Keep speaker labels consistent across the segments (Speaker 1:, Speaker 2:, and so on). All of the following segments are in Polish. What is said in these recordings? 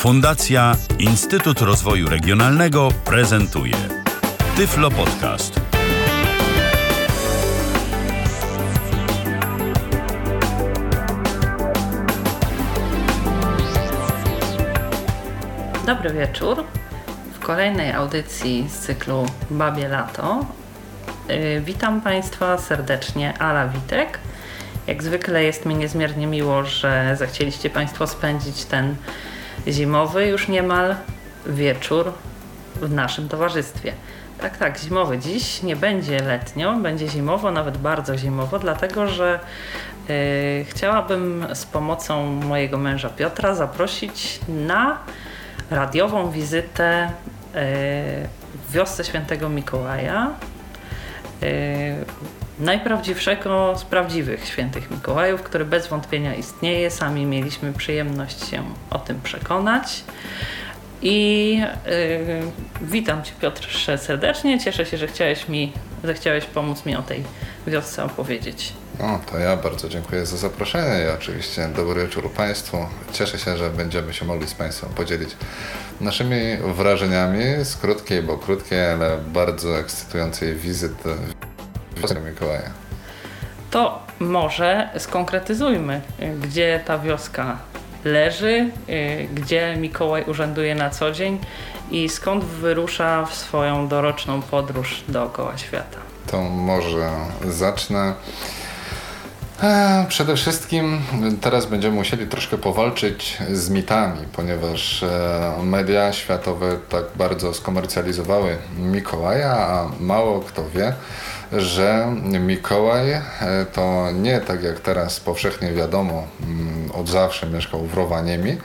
Speaker 1: Fundacja Instytut Rozwoju Regionalnego prezentuje Tyflo Podcast.
Speaker 2: Dobry wieczór. W kolejnej audycji z cyklu Babie Lato yy, witam Państwa serdecznie, Ala Witek. Jak zwykle jest mi niezmiernie miło, że zechcieliście Państwo spędzić ten zimowy już niemal wieczór w naszym towarzystwie. Tak, tak, zimowy. Dziś nie będzie letnio, będzie zimowo, nawet bardzo zimowo, dlatego że yy, chciałabym z pomocą mojego męża Piotra zaprosić na radiową wizytę yy, w wiosce świętego Mikołaja. Yy, najprawdziwszego z prawdziwych świętych Mikołajów, który bez wątpienia istnieje. Sami mieliśmy przyjemność się o tym przekonać. I yy, witam Cię Piotrze serdecznie. Cieszę się, że chciałeś mi, zechciałeś pomóc mi o tej wiosce opowiedzieć.
Speaker 3: No, to ja bardzo dziękuję za zaproszenie i oczywiście dobry wieczór Państwu. Cieszę się, że będziemy się mogli z Państwem podzielić naszymi wrażeniami z krótkiej, bo krótkiej, ale bardzo ekscytującej wizyty Mikołaja.
Speaker 2: To może skonkretyzujmy, gdzie ta wioska leży, gdzie Mikołaj urzęduje na co dzień i skąd wyrusza w swoją doroczną podróż dookoła świata.
Speaker 3: To może zacznę. E, przede wszystkim teraz będziemy musieli troszkę powalczyć z mitami, ponieważ e, media światowe tak bardzo skomercjalizowały Mikołaja, a mało kto wie, że Mikołaj e, to nie tak jak teraz powszechnie wiadomo, mm, od zawsze mieszkał w Rowaniemi,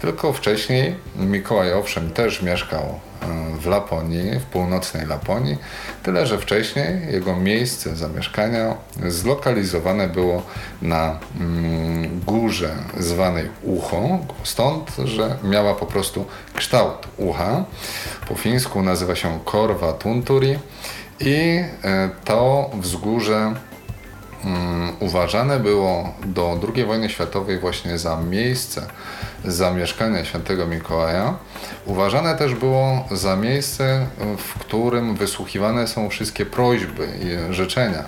Speaker 3: tylko wcześniej Mikołaj owszem też mieszkał e, w Laponii, w północnej Laponii, tyle że wcześniej jego miejsce zamieszkania zlokalizowane było na mm, górze zwanej Ucho, stąd, że miała po prostu kształt ucha. Po fińsku nazywa się Korva Tunturi i e, to wzgórze um, uważane było do II wojny światowej właśnie za miejsce zamieszkania świętego Mikołaja. Uważane też było za miejsce, w którym wysłuchiwane są wszystkie prośby i życzenia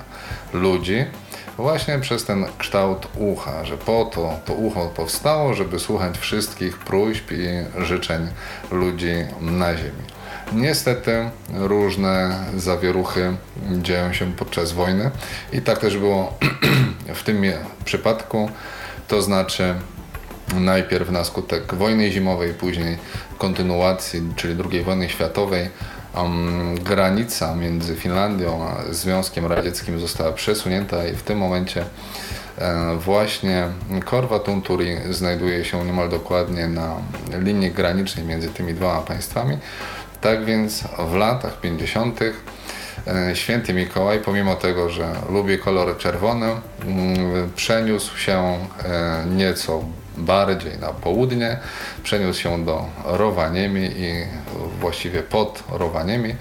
Speaker 3: ludzi, właśnie przez ten kształt ucha, że po to to ucho powstało, żeby słuchać wszystkich próśb i życzeń ludzi na ziemi. Niestety różne zawieruchy dzieją się podczas wojny i tak też było w tym przypadku, to znaczy najpierw na skutek wojny zimowej, później kontynuacji, czyli II wojny światowej, um, granica między Finlandią a Związkiem Radzieckim została przesunięta i w tym momencie e, właśnie Korwa Tunturi znajduje się niemal dokładnie na linii granicznej między tymi dwoma państwami. Tak więc w latach 50. E, święty Mikołaj, pomimo tego, że lubi kolor czerwony, mm, przeniósł się e, nieco bardziej na południe, przeniósł się do Rowaniemi i właściwie pod Rowaniemi.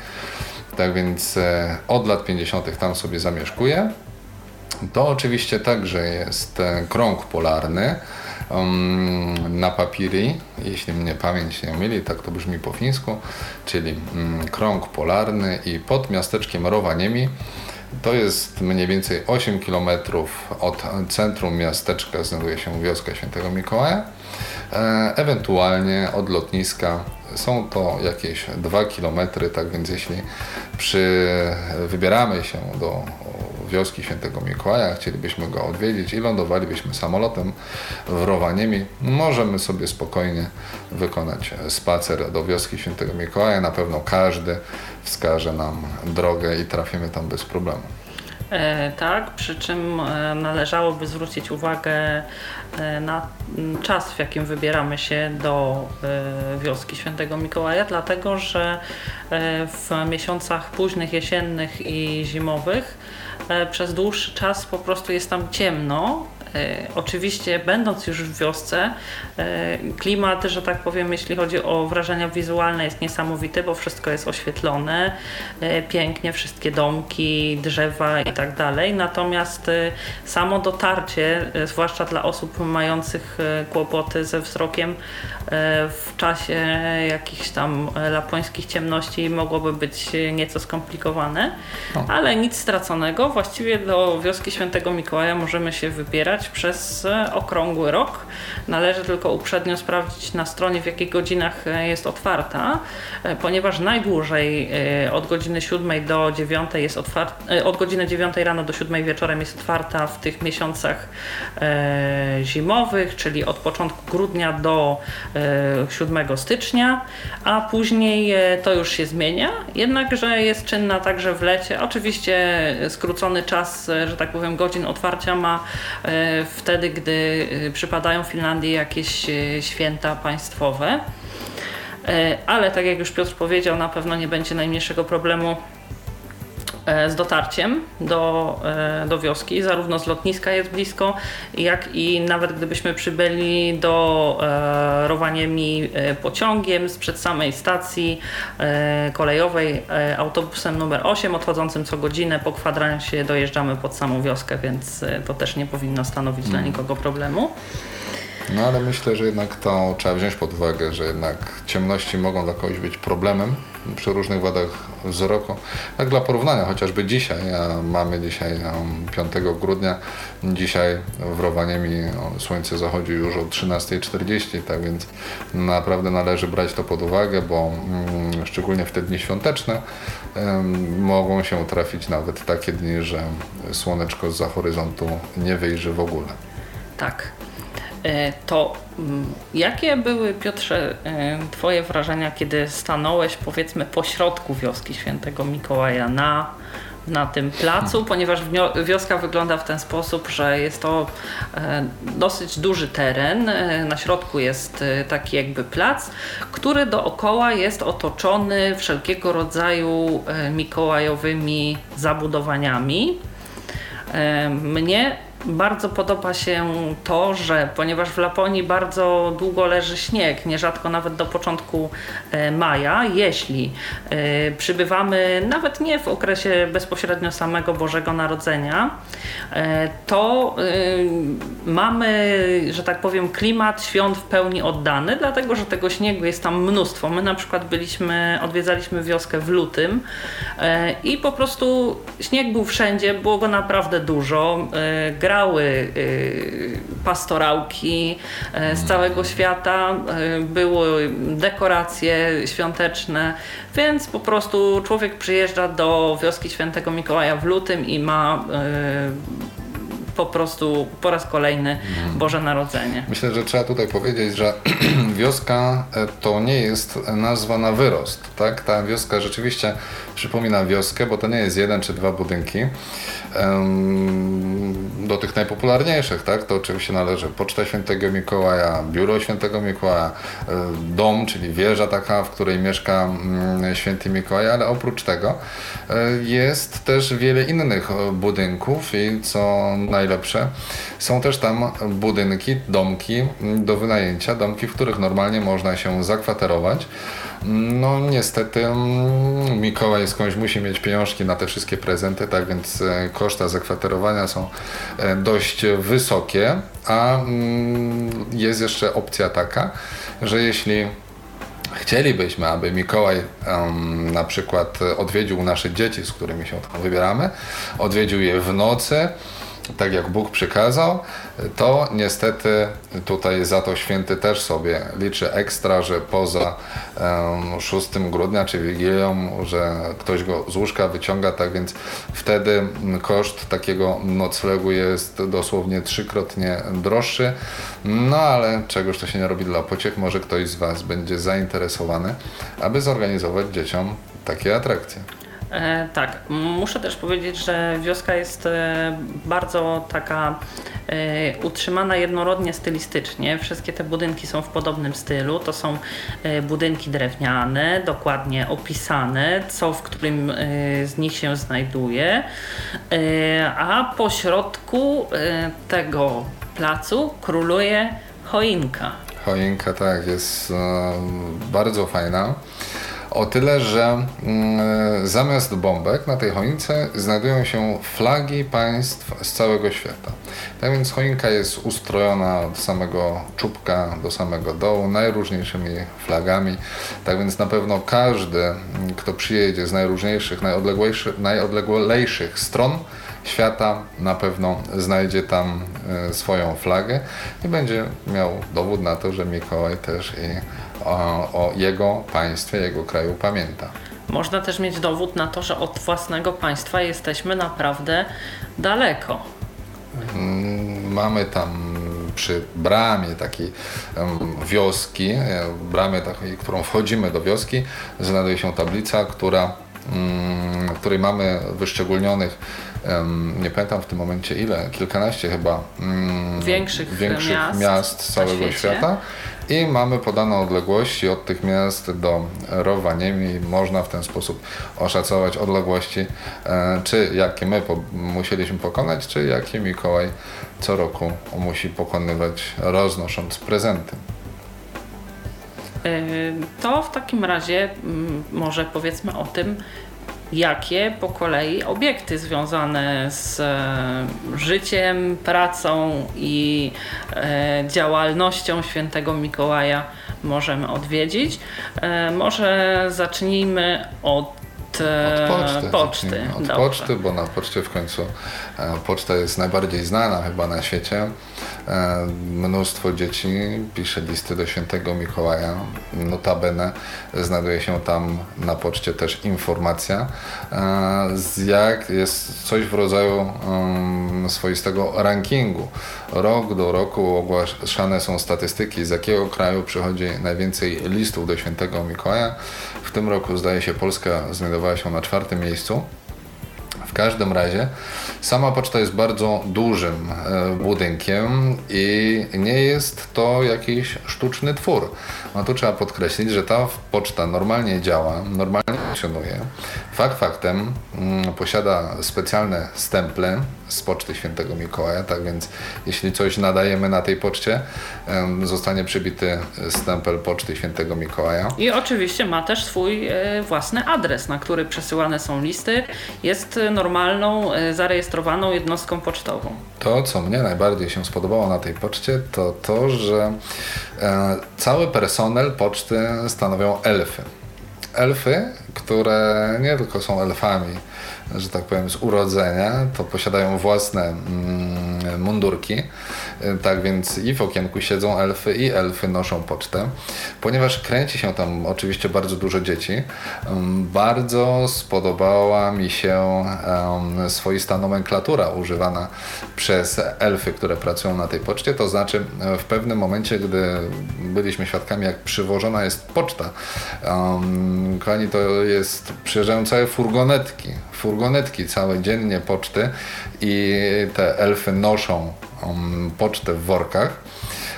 Speaker 3: Tak więc e, od lat 50. tam sobie zamieszkuje. To oczywiście także jest krąg polarny na papiri, jeśli mnie pamięć nie myli, tak to brzmi po fińsku, czyli um, krąg polarny i pod miasteczkiem Rowaniemi to jest mniej więcej 8 km od centrum miasteczka znajduje się wioska Świętego Mikołaja. E, ewentualnie od lotniska są to jakieś 2 km, tak więc jeśli przy, wybieramy się do wioski Świętego Mikołaja, chcielibyśmy go odwiedzić i lądowalibyśmy samolotem w Rowaniemi, możemy sobie spokojnie wykonać spacer do wioski Świętego Mikołaja. Na pewno każdy wskaże nam drogę i trafimy tam bez problemu.
Speaker 2: E, tak, przy czym e, należałoby zwrócić uwagę e, na czas, w jakim wybieramy się do wioski Świętego Mikołaja, dlatego że w miesiącach późnych, jesiennych i zimowych przez dłuższy czas po prostu jest tam ciemno Oczywiście, będąc już w wiosce, klimat, że tak powiem, jeśli chodzi o wrażenia wizualne, jest niesamowity, bo wszystko jest oświetlone, pięknie, wszystkie domki, drzewa i tak dalej. Natomiast samo dotarcie, zwłaszcza dla osób mających kłopoty ze wzrokiem, w czasie jakichś tam lapońskich ciemności mogłoby być nieco skomplikowane, ale nic straconego. Właściwie do wioski Świętego Mikołaja możemy się wybierać przez okrągły rok. Należy tylko uprzednio sprawdzić na stronie, w jakich godzinach jest otwarta, ponieważ najdłużej e, od godziny 7 do 9 jest otwarta, e, od godziny 9 rano do 7 wieczorem jest otwarta w tych miesiącach e, zimowych, czyli od początku grudnia do 7 stycznia, a później to już się zmienia, jednakże jest czynna także w lecie. Oczywiście skrócony czas, że tak powiem, godzin otwarcia ma wtedy, gdy przypadają w Finlandii jakieś święta państwowe. Ale tak jak już Piotr powiedział, na pewno nie będzie najmniejszego problemu E, z dotarciem do, e, do wioski. Zarówno z lotniska jest blisko, jak i nawet gdybyśmy przybyli do e, Rowaniemi pociągiem sprzed samej stacji kolejowej autobusem numer 8 odchodzącym co godzinę po kwadransie dojeżdżamy pod samą wioskę, więc to też nie powinno stanowić dla mm. nikogo problemu.
Speaker 3: No ale myślę, że jednak to trzeba wziąć pod uwagę, że jednak ciemności mogą dla kogoś być problemem przy różnych wadach wzroku. Tak dla porównania, chociażby dzisiaj, mamy dzisiaj 5 grudnia, dzisiaj w Rowaniemi słońce zachodzi już o 13.40, tak więc naprawdę należy brać to pod uwagę, bo mm, szczególnie w te dni świąteczne mogą się trafić nawet takie dni, że słoneczko za horyzontu nie wyjrzy w ogóle.
Speaker 2: Tak. E, to mm, jakie były, Piotrze, e, Twoje wrażenia, kiedy stanąłeś powiedzmy po środku wioski Świętego Mikołaja na, na tym placu, ponieważ wioska wygląda w ten sposób, że jest to e, dosyć duży teren. Na środku jest taki jakby plac, który dookoła jest otoczony wszelkiego rodzaju mikołajowymi zabudowaniami. Mnie bardzo podoba się to, że ponieważ w Laponii bardzo długo leży śnieg, nierzadko nawet do początku e, maja, jeśli e, przybywamy nawet nie w okresie bezpośrednio samego Bożego Narodzenia, e, to mamy, że tak powiem, klimat świąt w pełni oddany, dlatego że tego śniegu jest tam mnóstwo. My na przykład byliśmy, odwiedzaliśmy wioskę w lutym i po prostu śnieg był wszędzie, było go naprawdę dużo y, pastorałki y, z całego świata, y, były dekoracje świąteczne, więc po prostu człowiek przyjeżdża do wioski Świętego Mikołaja w lutym i ma po prostu po raz kolejny mhm. Boże Narodzenie.
Speaker 3: Myślę, że trzeba tutaj powiedzieć, że wioska e, to nie jest nazwa na wyrost. Tak? Ta wioska rzeczywiście przypomina wioskę, bo to nie jest jeden czy dwa budynki. Do tych najpopularniejszych, tak? to oczywiście należy Poczta Świętego Mikołaja, Biuro Świętego Mikołaja, e, dom, czyli wieża taka, w której mieszka mm, Święty Mikołaj, ale oprócz tego e, jest też wiele innych budynków i co najlepsze, są też tam budynki, domki do wynajęcia, domki, w których normalnie można się zakwaterować. No niestety mm, Mikołaj skądś musi mieć pieniążki na te wszystkie prezenty, tak więc e, koszta zakwaterowania są e, dość wysokie, a mm, jest jeszcze opcja taka, że jeśli chcielibyśmy, aby Mikołaj um, na przykład odwiedził nasze dzieci, z którymi się wybieramy, odwiedził je w nocy, tak jak Bóg przykazał, to niestety tutaj za to święty też sobie liczy ekstra, że poza um, 6 grudnia czy Wigilią, że ktoś go z łóżka wyciąga, tak więc wtedy koszt takiego noclegu jest dosłownie trzykrotnie droższy. No ale czegoż to się nie robi dla pociech, może ktoś z Was będzie zainteresowany, aby zorganizować dzieciom takie atrakcje.
Speaker 2: E, tak, muszę też powiedzieć, że wioska jest e, bardzo taka e, utrzymana jednorodnie stylistycznie. Wszystkie te budynki są w podobnym stylu. To są e, budynki drewniane, dokładnie opisane, co w którym e, z nich się znajduje. E, a po środku e, tego placu króluje choinka.
Speaker 3: Choinka tak, jest e, bardzo fajna. O tyle, że mm, zamiast bombek na tej choince znajdują się flagi państw z całego świata. Tak więc choinka jest ustrojona od samego czubka do samego dołu najróżniejszymi flagami. Tak więc na pewno każdy, mm, kto przyjedzie z najróżniejszych, najodległejszych, najodleglejszych stron świata, na pewno znajdzie tam e, swoją flagę i będzie miał dowód na to, że Mikołaj też i o, o jego państwie, jego kraju pamięta.
Speaker 2: Można też mieć dowód na to, że od własnego państwa jesteśmy naprawdę daleko.
Speaker 3: Mm, Mamy tam przy bramie takiej wioski, e, bramie takiej, którą wchodzimy do wioski, znajduje się tablica, która, mm, w której mamy wyszczególnionych, nie pamiętam w tym momencie ile, kilkanaście chyba mm,
Speaker 2: Większych
Speaker 3: większych
Speaker 2: miast
Speaker 3: miast, całego świata. I mamy podane odległości od tych miast do Rowaniemi. Można w ten sposób oszacować odległości, e, czy jakie my po, musieliśmy pokonać, czy jakie Mikołaj co roku musi pokonywać, roznosząc prezenty.
Speaker 2: To w takim razie mm, może powiedzmy o tym, jakie po kolei obiekty związane z e, życiem, pracą i e, działalnością świętego Mikołaja możemy odwiedzić. E, Może zacznijmy od, e,
Speaker 3: Od poczty.
Speaker 2: poczty.
Speaker 3: Od
Speaker 2: Dobrze.
Speaker 3: poczty, bo na poczcie w końcu e, poczta jest najbardziej znana chyba na świecie. E, Mnóstwo dzieci pisze listy do świętego Mikołaja. Notabene znajduje się tam na poczcie też informacja, z jak jest coś w rodzaju um, swoistego rankingu. Rok do roku ogłaszane są statystyki, z jakiego kraju przychodzi najwięcej listów do świętego Mikołaja. W tym roku zdaje się Polska znajdowała się na czwartym miejscu. W każdym razie sama poczta jest bardzo dużym e, budynkiem i nie jest to jakiś sztuczny twór. No tu trzeba podkreślić, że ta poczta normalnie działa, normalnie funkcjonuje. Fakt faktem mm, posiada specjalne stemple z poczty świętego Mikołaja, tak więc jeśli coś nadajemy na tej poczcie, zostanie przybity stempel poczty świętego Mikołaja.
Speaker 2: I oczywiście ma też swój e, własny adres, na który przesyłane są listy. Jest normalną, e, zarejestrowaną jednostką pocztową.
Speaker 3: To, co mnie najbardziej się spodobało na tej poczcie, to to, że e, cały personel poczty stanowią elfy. Elfy, które nie tylko są elfami, że tak powiem, z urodzenia, to posiadają własne mm, mundurki. Tak więc i w okienku siedzą elfy, i elfy noszą pocztę. Ponieważ kręci się tam oczywiście bardzo dużo dzieci, em, bardzo spodobała mi się swoista nomenklatura używana przez elfy, które pracują na tej poczcie. To znaczy, e, w pewnym momencie, gdy byliśmy świadkami, jak przywożona jest poczta, kochani, to jest, przyjeżdżają całe furgonetki, furgonetki całe dziennie poczty i te elfy noszą um, pocztę w workach.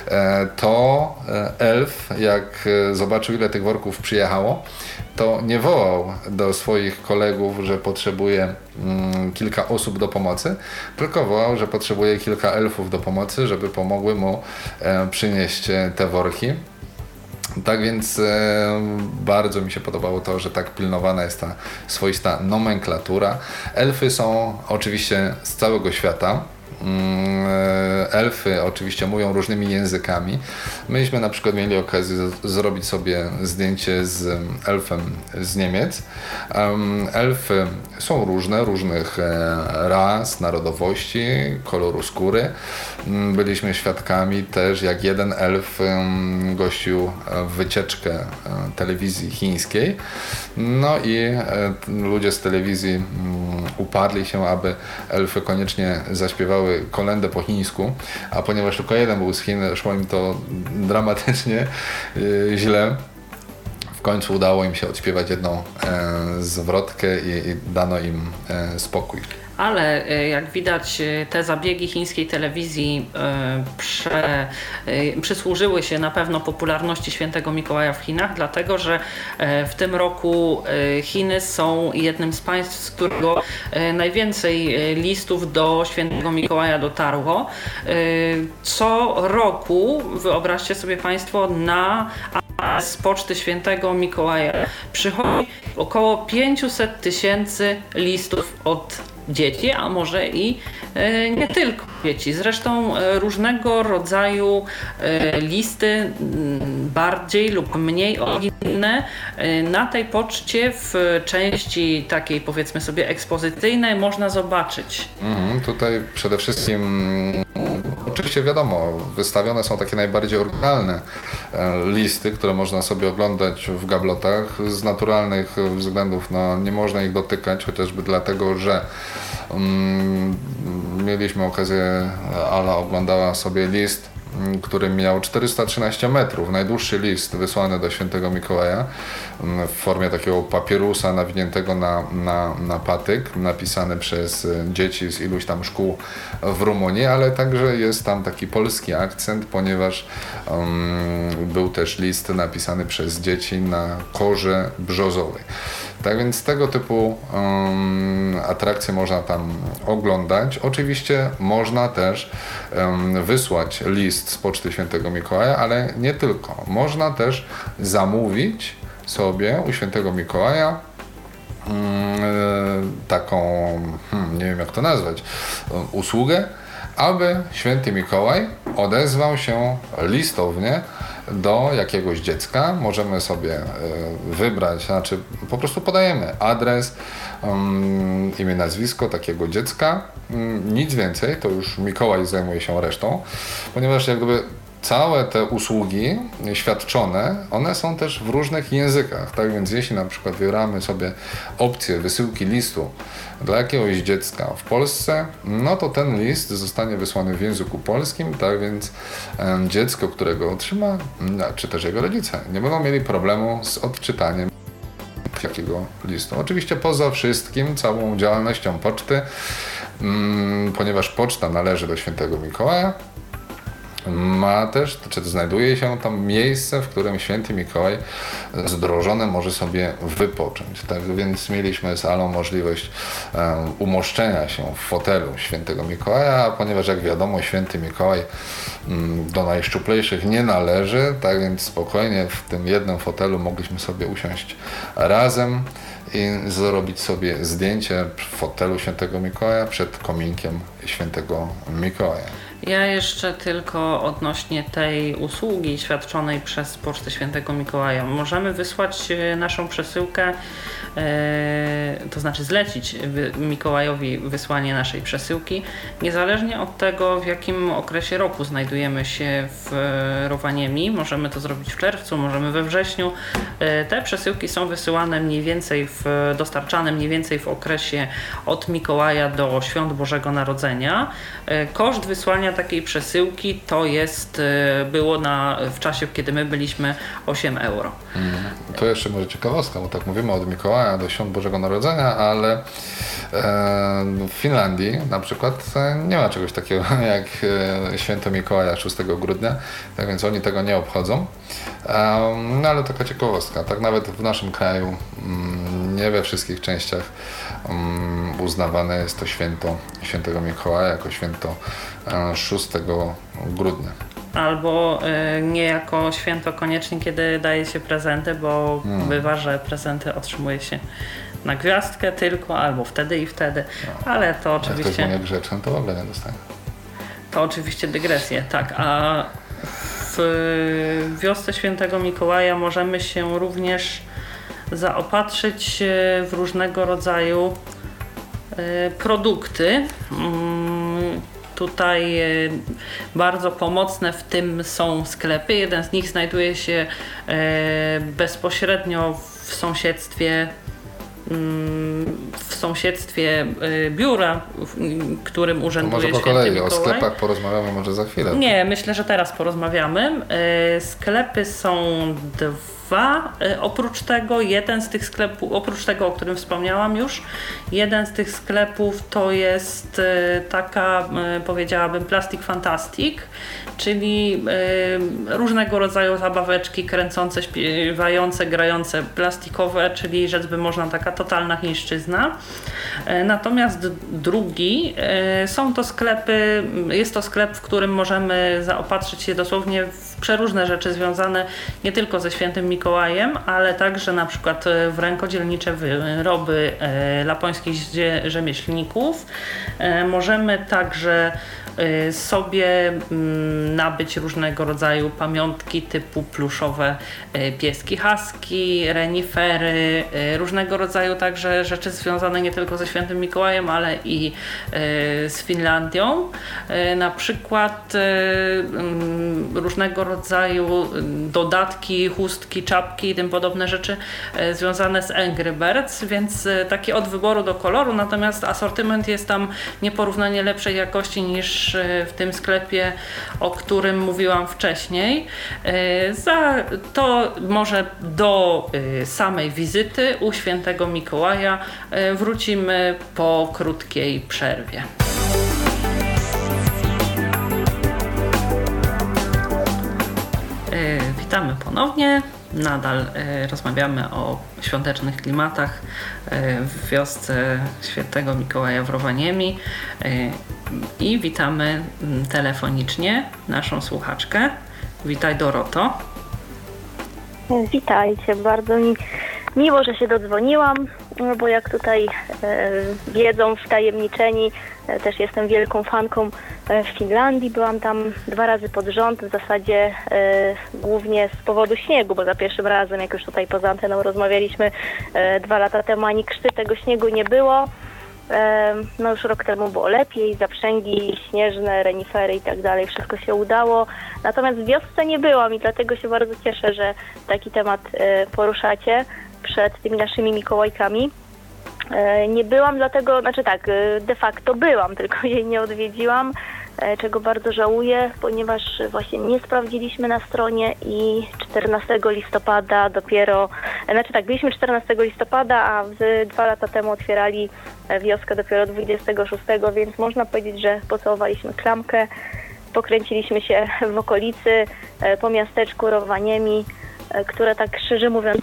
Speaker 3: E, To e, elf, jak e, zobaczył, ile tych worków przyjechało, to nie wołał do swoich kolegów, że potrzebuje mm, kilka osób do pomocy, tylko wołał, że potrzebuje kilka elfów do pomocy, żeby pomogły mu przynieść te worki. Tak więc e, bardzo mi się podobało to, że tak pilnowana jest ta swoista nomenklatura. Elfy są oczywiście z całego świata. Mm, e, Elfy oczywiście mówią różnymi językami. Myśmy na przykład mieli okazję zrobić sobie zdjęcie z elfem z Niemiec. Em, Elfy są różne, różnych e, ras, narodowości, koloru skóry. Mm, Byliśmy świadkami też, jak jeden elf gościł e, wycieczkę telewizji chińskiej. No i ludzie z telewizji mm, uparli się, aby elfy koniecznie zaśpiewały kolendę po chińsku, a ponieważ tylko jeden był z Chin, szło im to dramatycznie e, źle. W końcu udało im się odśpiewać jedną zwrotkę i, i dano im spokój
Speaker 2: ale e, jak widać e, te zabiegi chińskiej telewizji e, prze, przysłużyły się na pewno popularności świętego Mikołaja w Chinach, dlatego że w tym roku Chiny są jednym z państw, z którego najwięcej listów do świętego Mikołaja dotarło. Co roku, wyobraźcie sobie Państwo, na z poczty świętego Mikołaja przychodzi około 500 tysięcy listów od dzieci, a może i e, nie tylko dzieci. Zresztą e, różnego rodzaju e, listy bardziej lub mniej oryginalne na tej poczcie w części takiej powiedzmy sobie ekspozycyjnej można zobaczyć.
Speaker 3: Mhm, tutaj przede wszystkim oczywiście wiadomo, wystawione są takie najbardziej oryginalne listy, które można sobie oglądać w gablotach. Z naturalnych względów no, nie można ich dotykać, chociażby dlatego, że um, mieliśmy okazję, Ala oglądała sobie list Mm, który miał 413 metrów, najdłuższy list wysłany do świętego Mikołaja w formie takiego papierusa nawiniętego na, na, na patyk, napisany przez y, dzieci z iluś tam szkół w Rumunii, ale także jest tam taki polski akcent, ponieważ um, był też list napisany przez dzieci na korze brzozowej. Tak więc tego typu um, atrakcje można tam oglądać. Oczywiście można też um, wysłać list z Poczty Świętego Mikołaja, ale nie tylko. Można też zamówić sobie u Świętego Mikołaja um, taką, hmm, nie wiem jak to nazwać, usługę, aby Święty Mikołaj odezwał się listownie do jakiegoś dziecka. Możemy sobie e, wybrać, znaczy po prostu podajemy adres, um, imię, nazwisko takiego dziecka. Um, nic więcej, to już Mikołaj zajmuje się resztą, ponieważ jak gdyby całe te usługi świadczone, one są też w różnych językach. Tak więc jeśli na przykład wybieramy sobie opcję wysyłki listu dla jakiegoś dziecka w Polsce, no to ten list zostanie wysłany w języku polskim, tak więc dziecko, którego otrzyma, czy też jego rodzice, nie będą mieli problemu z odczytaniem jakiego listu. Oczywiście poza wszystkim, całą działalnością poczty, ponieważ poczta należy do świętego Mikołaja, ma też, czy znajduje się tam miejsce, w którym święty Mikołaj zdrożony może sobie wypocząć. Tak więc mieliśmy z Alą możliwość um, umoszczenia się w fotelu świętego Mikołaja, ponieważ jak wiadomo święty Mikołaj um, do najszczuplejszych nie należy, tak więc spokojnie w tym jednym fotelu mogliśmy sobie usiąść razem i zrobić sobie zdjęcie w fotelu świętego Mikołaja przed kominkiem świętego Mikołaja.
Speaker 2: Ja jeszcze tylko odnośnie tej usługi świadczonej przez Pocztę Świętego Mikołaja. Możemy wysłać e, naszą przesyłkę, e, to znaczy zlecić Mikołajowi wysłanie naszej przesyłki, niezależnie od tego, w jakim okresie roku znajdujemy się w Rowaniemi. Możemy to zrobić w czerwcu, możemy we wrześniu. E, te przesyłki są wysyłane mniej więcej, w, dostarczane mniej więcej w okresie od Mikołaja do Świąt Bożego Narodzenia. Koszt wysłania takiej przesyłki to jest, e, było na, w czasie, kiedy my byliśmy 8 euro. Mm.
Speaker 3: To jeszcze może ciekawostka, bo tak mówimy od Mikołaja do Świąt Bożego Narodzenia, ale e, w Finlandii na przykład e, nie ma czegoś takiego jak święto Mikołaja 6 grudnia, tak więc oni tego nie obchodzą. No ale taka ciekawostka, tak nawet w naszym kraju mm, nie we wszystkich częściach mm, uznawane jest to święto świętego Mikołaja jako święto 6 grudnia.
Speaker 2: Albo y, nie jako święto koniecznie, kiedy daje się prezenty, bo hmm. bywa, że prezenty otrzymuje się na gwiazdkę tylko, albo wtedy i wtedy. No. Ale to oczywiście. Jak
Speaker 3: ktoś nie grzeczny, to w ogóle nie dostanie.
Speaker 2: To oczywiście dygresje, tak. A w wiosce świętego Mikołaja możemy się również zaopatrzyć w różnego rodzaju y, produkty. Tutaj e, bardzo pomocne w tym są sklepy. Jeden z nich znajduje się e, bezpośrednio w sąsiedztwie mm, w sąsiedztwie e, biura, w którym urzęduje
Speaker 3: Może po kolei, Mikołaj. o sklepach porozmawiamy może za chwilę.
Speaker 2: Nie, myślę, że teraz porozmawiamy. Sklepy są dwa dwa. E, oprócz tego jeden z tych sklepów, oprócz tego, o którym wspomniałam już, jeden z tych sklepów to jest e, taka, e, powiedziałabym, Plastic Fantastic, czyli różnego rodzaju zabaweczki kręcące, śpiewające, grające, plastikowe, czyli rzecz by można taka totalna chińszczyzna. Natomiast drugi są to sklepy, jest to sklep, w którym możemy zaopatrzyć się dosłownie w przeróżne rzeczy związane nie tylko ze świętym Mikołajem, ale także na przykład e, w rękodzielnicze wyroby e, lapońskich rzemieślników. E, możemy także sobie mm, nabyć różnego rodzaju pamiątki typu pluszowe y, pieski haski, renifery, y, różnego rodzaju także rzeczy związane nie tylko ze świętym Mikołajem, ale i z Finlandią. Na przykład mm, różnego rodzaju dodatki, chustki, czapki i tym podobne rzeczy związane z Angry Birds, więc takie od wyboru do koloru, natomiast asortyment jest tam nieporównanie lepszej jakości niż w tym sklepie, o którym mówiłam wcześniej. E, za to może do e, samej wizyty u świętego Mikołaja wrócimy po krótkiej przerwie. Witamy ponownie. Nadal rozmawiamy o świątecznych klimatach w wiosce Świętego Mikołaja w Rowaniemi i witamy telefonicznie naszą słuchaczkę. Witaj Doroto.
Speaker 4: Witajcie, bardzo mi miło, że się dodzwoniłam, no bo jak tutaj e, wiedzą wtajemniczeni, e, też jestem wielką fanką e, w Finlandii. Byłam tam dwa razy pod rząd, w zasadzie głównie z powodu śniegu, bo za pierwszym razem, jak już tutaj poza anteną rozmawialiśmy dwa lata temu, ani krzty tego śniegu nie było. No już rok temu było lepiej, zaprzęgi śnieżne, renifery i tak dalej, wszystko się udało. Natomiast w wiosce nie byłam i dlatego się bardzo cieszę, że taki temat poruszacie przed tymi naszymi Mikołajkami. E, nie byłam dlatego, znaczy tak, e, de facto byłam, tylko jej nie odwiedziłam. E, czego bardzo żałuję, ponieważ właśnie nie sprawdziliśmy na stronie i 14 listopada dopiero, znaczy tak, byliśmy 14 listopada, a dwa lata temu otwierali wioskę dopiero 26, więc można powiedzieć, że pocałowaliśmy klamkę, pokręciliśmy się w okolicy, po miasteczku Rowaniemi, które tak szczerze mówiąc,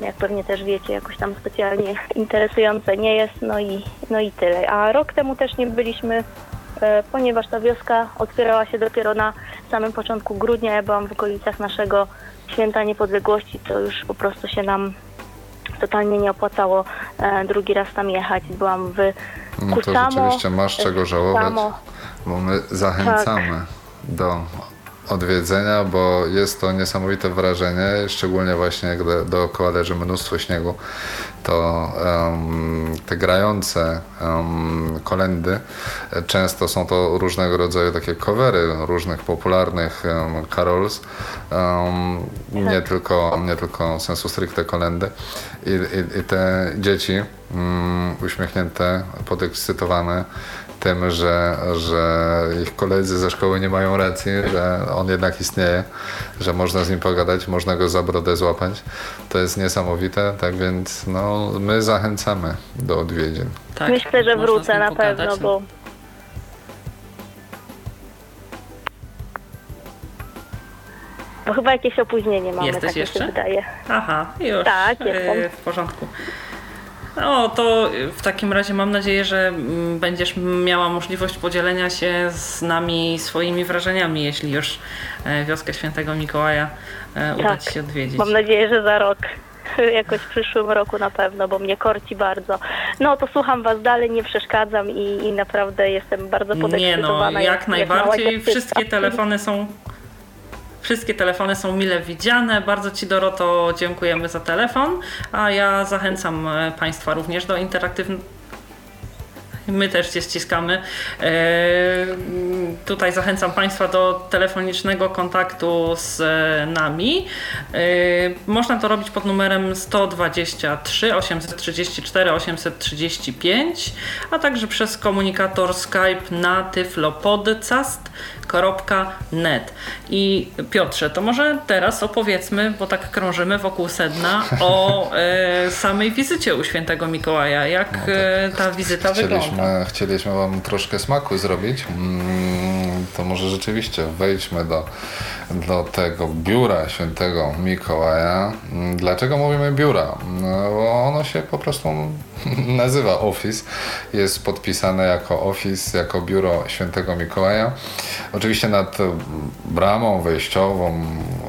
Speaker 4: jak pewnie też wiecie, jakoś tam specjalnie interesujące nie jest, no i, no i tyle. A rok temu też nie byliśmy E, ponieważ ta wioska otwierała się dopiero na samym początku grudnia. Ja byłam w okolicach naszego święta niepodległości, to już po prostu się nam totalnie nie opłacało e, drugi raz tam jechać. Byłam w
Speaker 3: No to rzeczywiście masz czego żałować, bo my zachęcamy tak. do odwiedzenia, bo jest to niesamowite wrażenie, szczególnie właśnie jak dookoła leży mnóstwo śniegu, to um, te grające um, kolendy często są to różnego rodzaju takie covery różnych popularnych um, carols, nie, tak. tylko, nie tylko sensu stricte kolendy i, i, i te dzieci um, uśmiechnięte, podekscytowane tym, że, że ich koledzy ze szkoły nie mają racji, że on jednak istnieje, że można z nim pogadać, można go za brodę złapać. To jest niesamowite, tak więc no, my zachęcamy do odwiedzin.
Speaker 4: Tak, Myślę, że wrócę na pewno, no. bo Bo chyba jakieś opóźnienie mamy,
Speaker 2: Jesteś
Speaker 4: tak
Speaker 2: jeszcze?
Speaker 4: się wydaje.
Speaker 2: Aha, już.
Speaker 4: Tak, jestem.
Speaker 2: W porządku. No to w takim razie mam nadzieję, że mm, będziesz miała możliwość podzielenia się z nami swoimi wrażeniami, jeśli już e, wioskę Świętego Mikołaja e, uda tak. Ci się odwiedzić.
Speaker 4: Mam nadzieję, że za rok jakoś w przyszłym roku na pewno, bo mnie korci bardzo. No to słucham Was dalej, nie przeszkadzam i, i naprawdę jestem bardzo podekscytowana.
Speaker 2: Nie no, jak, jak najbardziej. Wszystkie telefony są Wszystkie telefony są mile widziane. Bardzo Ci Doroto dziękujemy za telefon, a ja zachęcam e, Państwa również do interaktywnego My też Cię ściskamy. E, tutaj zachęcam Państwa do telefonicznego kontaktu z nami. E, można to robić pod numerem 123 834 835, a także przez komunikator Skype na tyflopodcast.net. I Piotrze, to może teraz opowiedzmy, bo tak krążymy wokół sedna, o e, samej wizycie u świętego Mikołaja. Jak no tak. ta wizyta wygląda?
Speaker 3: Chcieliśmy Wam troszkę smaku zrobić. Mm, to może rzeczywiście wejdźmy do, do tego biura świętego Mikołaja. Mm, dlaczego mówimy biura? No, bo ono się po prostu nazywa Office. Jest podpisane jako Office, jako biuro świętego Mikołaja. Oczywiście nad bramą wejściową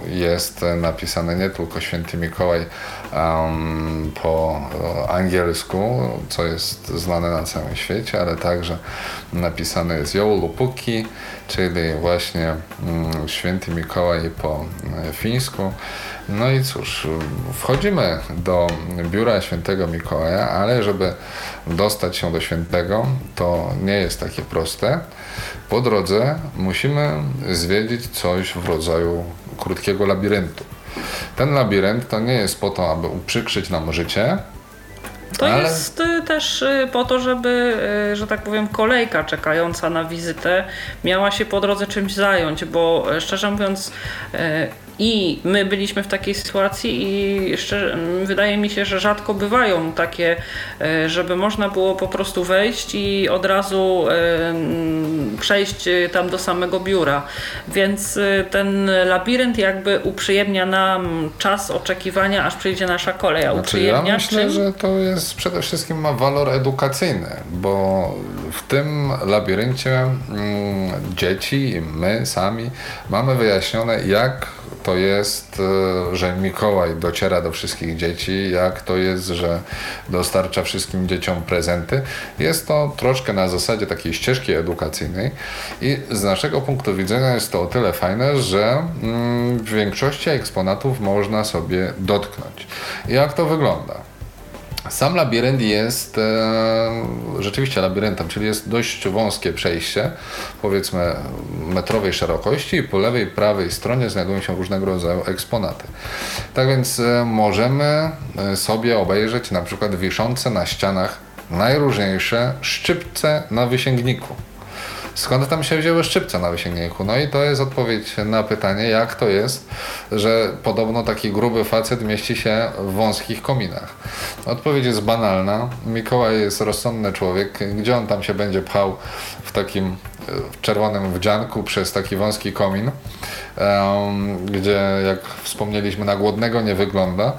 Speaker 3: jest napisane nie tylko święty Mikołaj um, po angielsku, co jest znane na całym świecie, ale także napisane jest Joulupuki, czyli właśnie um, święty Mikołaj po e, fińsku. No i cóż, wchodzimy do biura świętego Mikołaja, ale żeby dostać się do świętego, to nie jest takie proste. Po drodze musimy zwiedzić coś w rodzaju krótkiego labiryntu. Ten labirynt to nie jest po to, aby uprzykrzyć nam życie,
Speaker 2: to Ale... jest y, też y, po to, żeby, y, że tak powiem, kolejka czekająca na wizytę miała się po drodze czymś zająć, bo szczerze mówiąc, i my byliśmy w takiej sytuacji i szczerze, wydaje mi się, że rzadko bywają takie, e, żeby można było po prostu wejść i od razu e, przejść tam do samego biura. Więc e, ten labirynt jakby uprzyjemnia nam czas oczekiwania, aż przyjdzie nasza kolej. A
Speaker 3: znaczy, ja myślę, czym? że to jest przede wszystkim ma walor edukacyjny, bo w tym labiryncie mm, dzieci i my sami mamy wyjaśnione, jak to jest, e, że Mikołaj dociera do wszystkich dzieci, jak to jest, że dostarcza wszystkim dzieciom prezenty. Jest to troszkę na zasadzie takiej ścieżki edukacyjnej i z naszego punktu widzenia jest to o tyle fajne, że mm, w większości eksponatów można sobie dotknąć. Jak to wygląda? Sam labirynt jest e, rzeczywiście labiryntem, czyli jest dość wąskie przejście, powiedzmy metrowej szerokości i po lewej prawej stronie znajdują się różnego rodzaju eksponaty. Tak więc e, możemy e, sobie obejrzeć na przykład wiszące na ścianach najróżniejsze szczypce na wysięgniku. Skąd tam się wzięły szczypce na wysięgnięku? No i to jest odpowiedź na pytanie, jak to jest, że podobno taki gruby facet mieści się w wąskich kominach. Odpowiedź jest banalna. Mikołaj jest rozsądny człowiek. Gdzie on tam się będzie pchał w takim e, czerwonym wdzianku przez taki wąski komin, gdzie jak wspomnieliśmy na głodnego nie wygląda.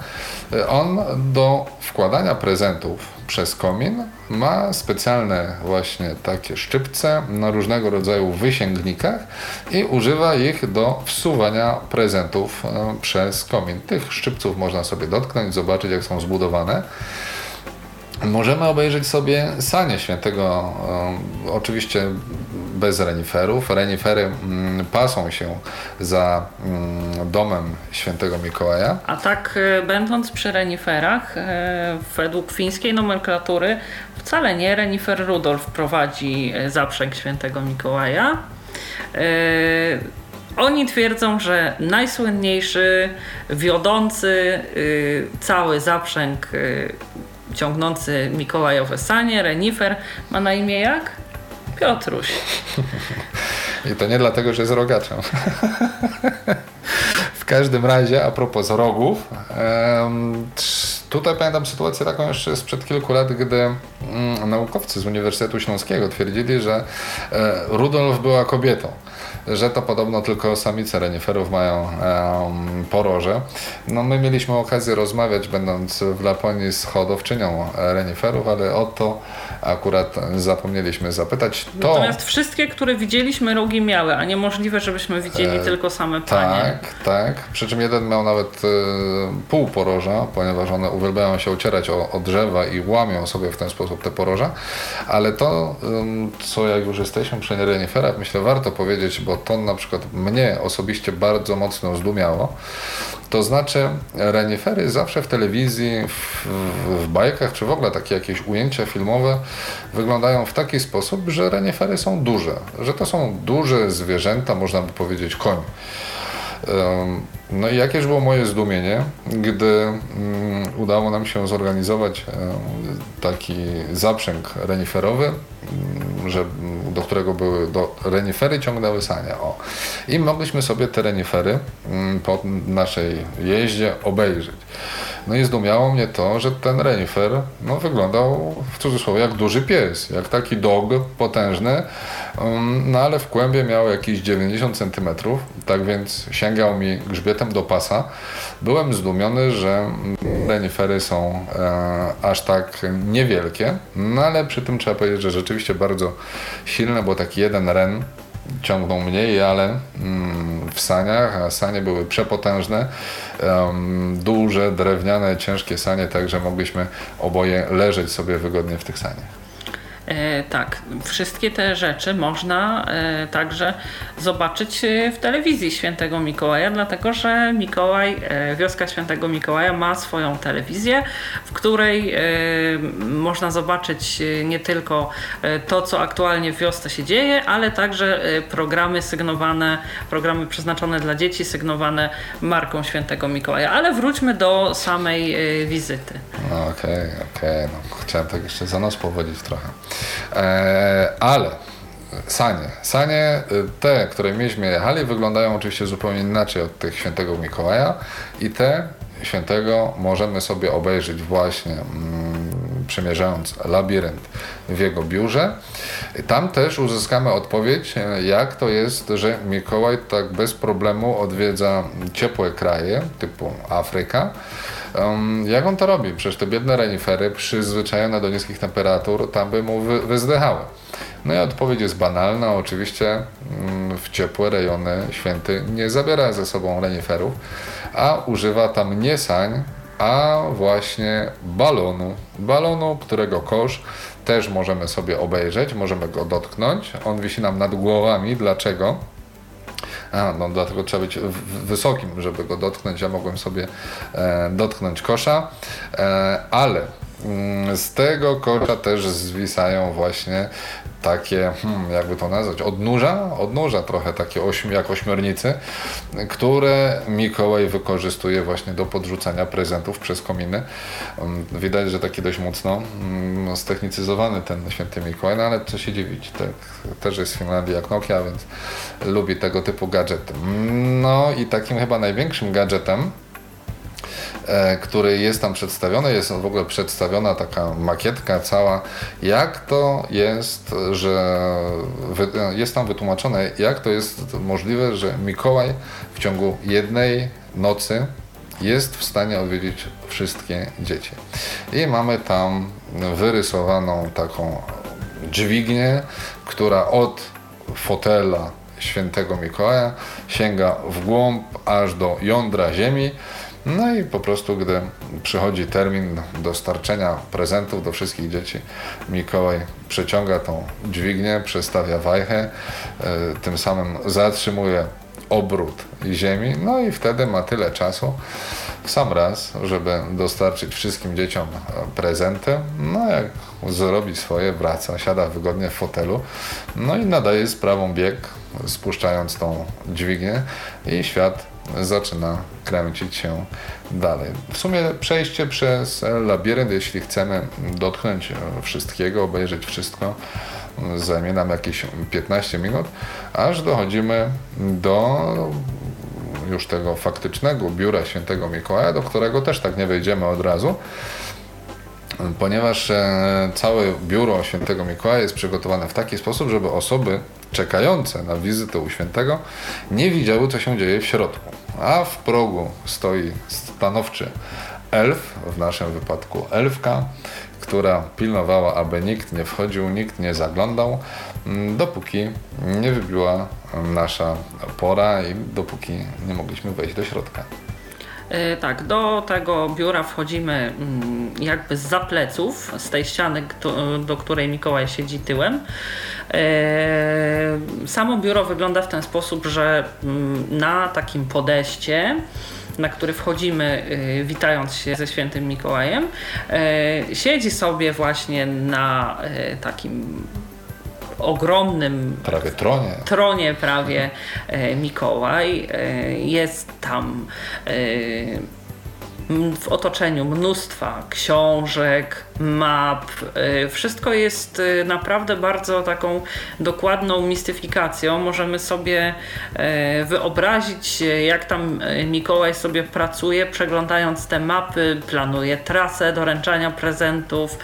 Speaker 3: On do wkładania prezentów przez komin ma specjalne właśnie takie szczypce na różnego rodzaju wysięgnikach i używa ich do wsuwania prezentów e, przez komin. Tych szczypców można sobie dotknąć, zobaczyć jak są zbudowane. Możemy obejrzeć sobie sanie świętego, e, oczywiście bez reniferów. Renifery mm, pasą się za mm, domem świętego Mikołaja.
Speaker 2: A tak e, będąc przy reniferach, e, według fińskiej nomenklatury wcale nie renifer Rudolf prowadzi zaprzęg świętego Mikołaja. Oni twierdzą, że najsłynniejszy, wiodący cały zaprzęg ciągnący Mikołajowe sanie, renifer, ma na imię jak? Piotruś.
Speaker 3: I to nie dlatego, że jest rogaczem. w każdym razie, a propos rogów, tutaj pamiętam sytuację taką jeszcze sprzed kilku lat, gdy mm, naukowcy z Uniwersytetu Śląskiego twierdzili, że e, Rudolf była kobietą że to podobno tylko samice reniferów mają um, poroże. No my mieliśmy okazję rozmawiać, będąc w Laponii z hodowczynią reniferów, ale o to akurat zapomnieliśmy zapytać.
Speaker 2: To... Natomiast wszystkie, które widzieliśmy, rogi miały, a niemożliwe, żebyśmy widzieli e, tylko same panie.
Speaker 3: Tak, tak. Przy czym jeden miał nawet e, pół poroża, ponieważ one uwielbiają się ocierać o, o, drzewa i łamią sobie w ten sposób te poroża. Ale to, co jak już jesteśmy przy reniferach, myślę warto powiedzieć, bo to na przykład mnie osobiście bardzo mocno zdumiało. To znaczy, renifery zawsze w telewizji, w, w bajkach, czy w ogóle takie jakieś ujęcia filmowe wyglądają w taki sposób, że renifery są duże, że to są duże zwierzęta, można by powiedzieć koń. No i jakież było moje zdumienie, gdy mm, udało nam się zorganizować taki zaprzęg reniferowy, że, do którego były do renifery ciągnęły sanie. O. I mogliśmy sobie te renifery mm, po naszej jeździe obejrzeć. No i zdumiało mnie to, że ten renifer no, wyglądał w cudzysłowie jak duży pies, jak taki dog potężny, no ale w kłębie miał jakieś 90 cm, tak więc sięgał mi grzbietem do pasa. Byłem zdumiony, że renifery są e, aż tak niewielkie, no ale przy tym trzeba powiedzieć, że rzeczywiście bardzo silne, bo taki jeden ren ciągnął mniej, ale mm, w saniach, a sanie były przepotężne, duże, drewniane, ciężkie sanie, także mogliśmy oboje leżeć sobie wygodnie w tych saniach.
Speaker 2: E, tak, wszystkie te rzeczy można e, także zobaczyć e, w telewizji Świętego Mikołaja, dlatego że Mikołaj, wioska Świętego Mikołaja ma swoją telewizję, w której można zobaczyć nie tylko to, co aktualnie w wiosce się dzieje, ale także programy sygnowane, programy przeznaczone dla dzieci, sygnowane marką Świętego Mikołaja. Ale wróćmy do samej wizyty.
Speaker 3: Okej, no, okej. Okay, okay. no, chciałem tak jeszcze za nos powodzić trochę. E, ale sanie. Sanie, y, te, które mieliśmy jechali, wyglądają oczywiście zupełnie inaczej od tych świętego Mikołaja i te świętego możemy sobie obejrzeć właśnie mm, przemierzając labirynt w jego biurze. Tam też uzyskamy odpowiedź, jak to jest, że Mikołaj tak bez problemu odwiedza ciepłe kraje typu Afryka Um, jak on to robi? Przecież te biedne renifery przyzwyczajone do niskich temperatur tam by mu wy, wyzdychały. No i odpowiedź jest banalna. Oczywiście mm, w ciepłe rejony święty nie zabiera ze sobą reniferów, a używa tam nie sań, a właśnie balonu. Balonu, którego kosz też możemy sobie obejrzeć, możemy go dotknąć. On wisi nam nad głowami. Dlaczego? A, no dlatego trzeba być wysokim, żeby go dotknąć. Ja mogłem sobie e, dotknąć kosza, e, ale mm, z tego kosza też zwisają właśnie takie, hmm, jakby to nazwać, odnóża, odnóża trochę takie ośm, jak ośmiornicy, które Mikołaj wykorzystuje właśnie do podrzucania prezentów przez kominy. Mm, widać, że taki dość mocno mm, ztechnicyzowany ten święty Mikołaj, no ale co się dziwić, tak, też jest w Finlandii jak Nokia, więc lubi tego typu gadżety. No i takim chyba największym gadżetem, który jest tam przedstawiony, jest w ogóle przedstawiona taka makietka cała, jak to jest, że jest tam wytłumaczone, jak to jest możliwe, że Mikołaj w ciągu jednej nocy jest w stanie odwiedzić wszystkie dzieci. I mamy tam wyrysowaną taką dźwignię, która od fotela świętego Mikołaja sięga w głąb aż do jądra ziemi no i po prostu, gdy przychodzi termin dostarczenia prezentów do wszystkich dzieci, Mikołaj przeciąga tą dźwignię, przestawia wajchę, e, tym samym zatrzymuje obrót ziemi, no i wtedy ma tyle czasu w sam raz, żeby dostarczyć wszystkim dzieciom prezenty. No jak zrobi swoje, wraca, siada wygodnie w fotelu, no i nadaje sprawą bieg, spuszczając tą dźwignię i świat zaczyna kręcić się dalej. W sumie przejście przez labirynt, jeśli chcemy dotknąć wszystkiego, obejrzeć wszystko, zajmie nam jakieś 15 minut, aż dochodzimy do już tego faktycznego biura świętego Mikołaja, do którego też tak nie wejdziemy od razu, ponieważ e, całe biuro świętego Mikołaja jest przygotowane w taki sposób, żeby osoby czekające na wizytę u świętego nie widziały, co się dzieje w środku. A w progu stoi stanowczy elf, w naszym wypadku elfka, która pilnowała, aby nikt nie wchodził, nikt nie zaglądał, mm, dopóki nie wybiła nasza pora i dopóki nie mogliśmy wejść do środka.
Speaker 2: E, tak, do tego biura wchodzimy mm, jakby z pleców, z tej ściany, do, której Mikołaj siedzi tyłem. E, samo biuro wygląda w ten sposób, że mm, na takim podejście na który wchodzimy, y, witając się ze świętym Mikołajem, siedzi sobie właśnie na takim ogromnym
Speaker 3: prawie tronie,
Speaker 2: tronie prawie e, Mikołaj. E, jest tam e, w otoczeniu mnóstwa książek, map. Y, wszystko jest y, naprawdę bardzo taką dokładną mistyfikacją. Możemy sobie y, wyobrazić, jak tam Mikołaj sobie pracuje, przeglądając te mapy, planuje trasę doręczania prezentów.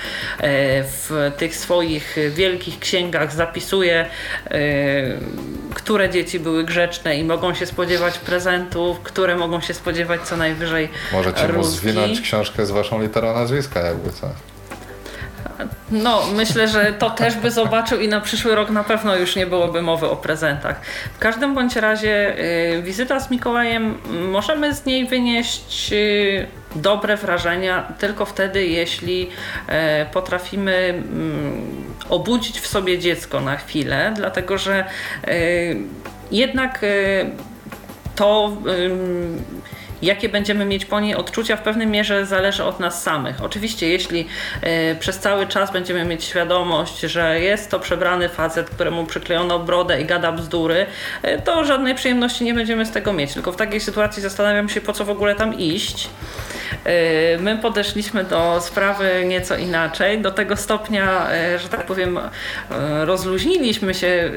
Speaker 2: W tych swoich wielkich księgach zapisuje, które dzieci były grzeczne i mogą się spodziewać prezentów, które mogą się spodziewać co najwyżej.
Speaker 3: Możecie mu zwinąć książkę z waszą literą nazwiska, jakby co.
Speaker 2: No, myślę, że to też by zobaczył i na przyszły rok na pewno już nie byłoby mowy o prezentach. W każdym bądź razie y, wizyta z Mikołajem, możemy z niej wynieść y, dobre wrażenia tylko wtedy, jeśli y, potrafimy mm, obudzić w sobie dziecko na chwilę, dlatego że y, jednak y, to jakie będziemy mieć po niej odczucia, w pewnej mierze zależy od nas samych. Oczywiście, jeśli y, przez cały czas będziemy mieć świadomość, że jest to przebrany facet, któremu przyklejono brodę i gada bzdury, y, to żadnej przyjemności nie będziemy z tego mieć. Tylko w takiej sytuacji zastanawiam się, po co w ogóle tam iść. Y, my podeszliśmy do sprawy nieco inaczej, do tego stopnia, że tak powiem, rozluźniliśmy się,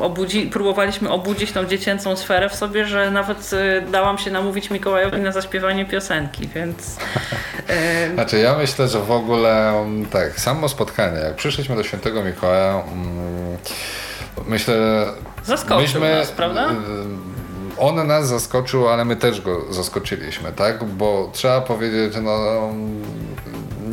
Speaker 2: obudzi, próbowaliśmy obudzić tą dziecięcą sferę w sobie, że nawet dałam się namówić Mikołajowi Mikołajowi na zaśpiewanie piosenki, więc...
Speaker 3: E, znaczy ja myślę, że w ogóle mm, tak, samo spotkanie, jak przyszliśmy do świętego Mikołaja, mm, myślę...
Speaker 2: Zaskoczył myśmy, nas, prawda? Y,
Speaker 3: on nas zaskoczył, ale my też go zaskoczyliśmy, tak? Bo trzeba powiedzieć, no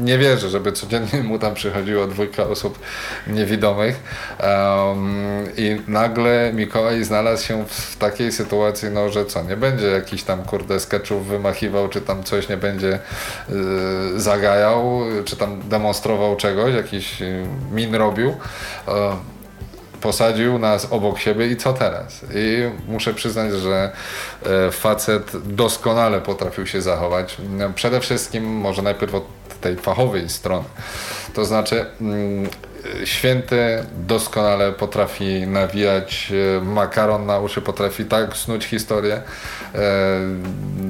Speaker 3: nie wierzę, żeby codziennie mu tam przychodziło dwójka osób niewidomych um, i nagle Mikołaj znalazł się w takiej sytuacji, no że co, nie będzie jakiś tam kurde sketchów wymachiwał, czy tam coś nie będzie y, zagajał, czy tam demonstrował czegoś, jakiś y, min robił. Y, posadził nas obok siebie i co teraz? I muszę przyznać, że e, facet doskonale potrafił się zachować. Przede wszystkim może najpierw od tej fachowej strony. To znaczy mm, święty doskonale potrafi nawijać e, makaron na uszy, potrafi tak snuć historię, e,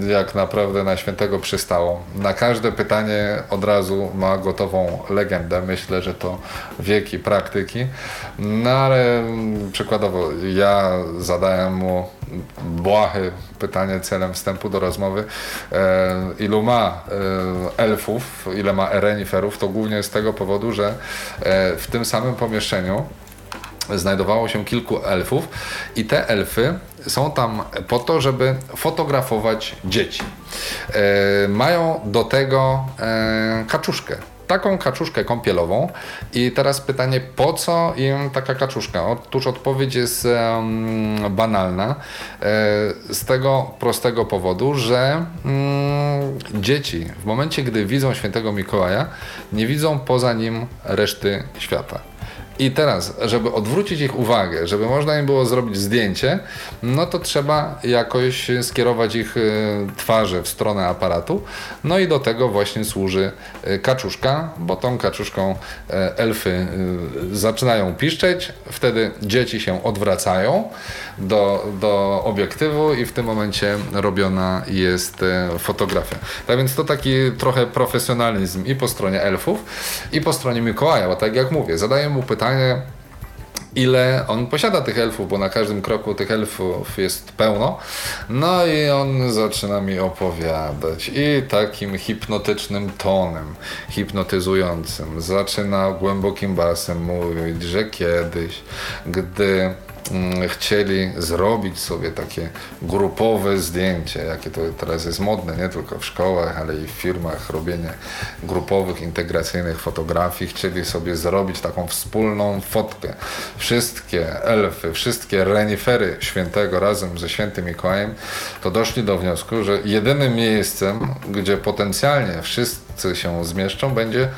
Speaker 3: jak naprawdę na świętego przystało. Na każde pytanie od razu ma gotową legendę. Myślę, że to wieki praktyki. No ale mm, przykładowo ja zadałem mu błahy pytanie celem wstępu do rozmowy. E, ilu ma elfów, ile ma ereniferów, to głównie z tego powodu, że w tym samym pomieszczeniu znajdowało się kilku elfów i te elfy są tam po to, żeby fotografować dzieci. E, mają do tego e, kaczuszkę taką kaczuszkę kąpielową. I teraz pytanie, po co im taka kaczuszka? Otóż odpowiedź jest um, banalna. E, z tego prostego powodu, że um, dzieci w momencie, gdy widzą świętego Mikołaja, nie widzą poza nim reszty świata. I teraz, żeby odwrócić ich uwagę, żeby można im było zrobić zdjęcie, no to trzeba jakoś skierować ich e, twarze w stronę aparatu. No i do tego właśnie służy e, kaczuszka, bo tą kaczuszką e, elfy zaczynają piszczeć, wtedy dzieci się odwracają do, do obiektywu i w tym momencie robiona jest fotografia. Tak więc to taki trochę profesjonalizm i po stronie elfów, i po stronie Mikołaja, bo tak jak mówię, zadaję mu pytanie, ile on posiada tych elfów, bo na każdym kroku tych elfów jest pełno. No i on zaczyna mi opowiadać i takim hipnotycznym tonem, hipnotyzującym, zaczyna głębokim basem mówić, że kiedyś, gdy chcieli zrobić sobie takie grupowe zdjęcie, jakie to teraz jest modne, nie tylko w szkołach, ale i w firmach, robienie grupowych, integracyjnych fotografii. Chcieli sobie zrobić taką wspólną fotkę. Wszystkie elfy, wszystkie renifery świętego razem ze świętym Mikołajem, to doszli do wniosku, że jedynym miejscem, gdzie potencjalnie wszyscy się zmieszczą, będzie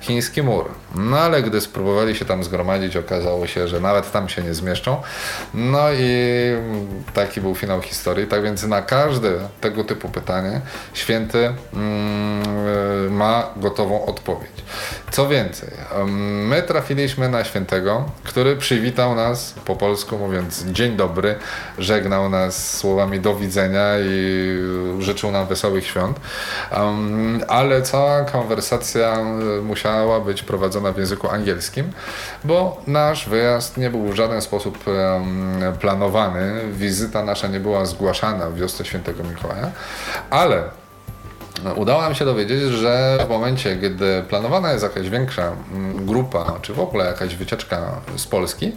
Speaker 3: chiński mur. No ale gdy spróbowali się tam zgromadzić, okazało się, że nawet tam się nie zmieszczą. No i taki był finał historii. Tak więc na każde tego typu pytanie święty mm, ma gotową odpowiedź. Co więcej, my trafiliśmy na świętego, który przywitał nas po polsku mówiąc dzień dobry, żegnał nas słowami do widzenia i życzył nam wesołych świąt. ale konwersacja musiała być prowadzona w języku angielskim, bo nasz wyjazd nie był w żaden sposób planowany. Wizyta nasza nie była zgłaszana w wiosce świętego Mikołaja, ale udało nam się dowiedzieć, że w momencie, gdy planowana jest jakaś większa grupa, czy w ogóle jakaś wycieczka z Polski,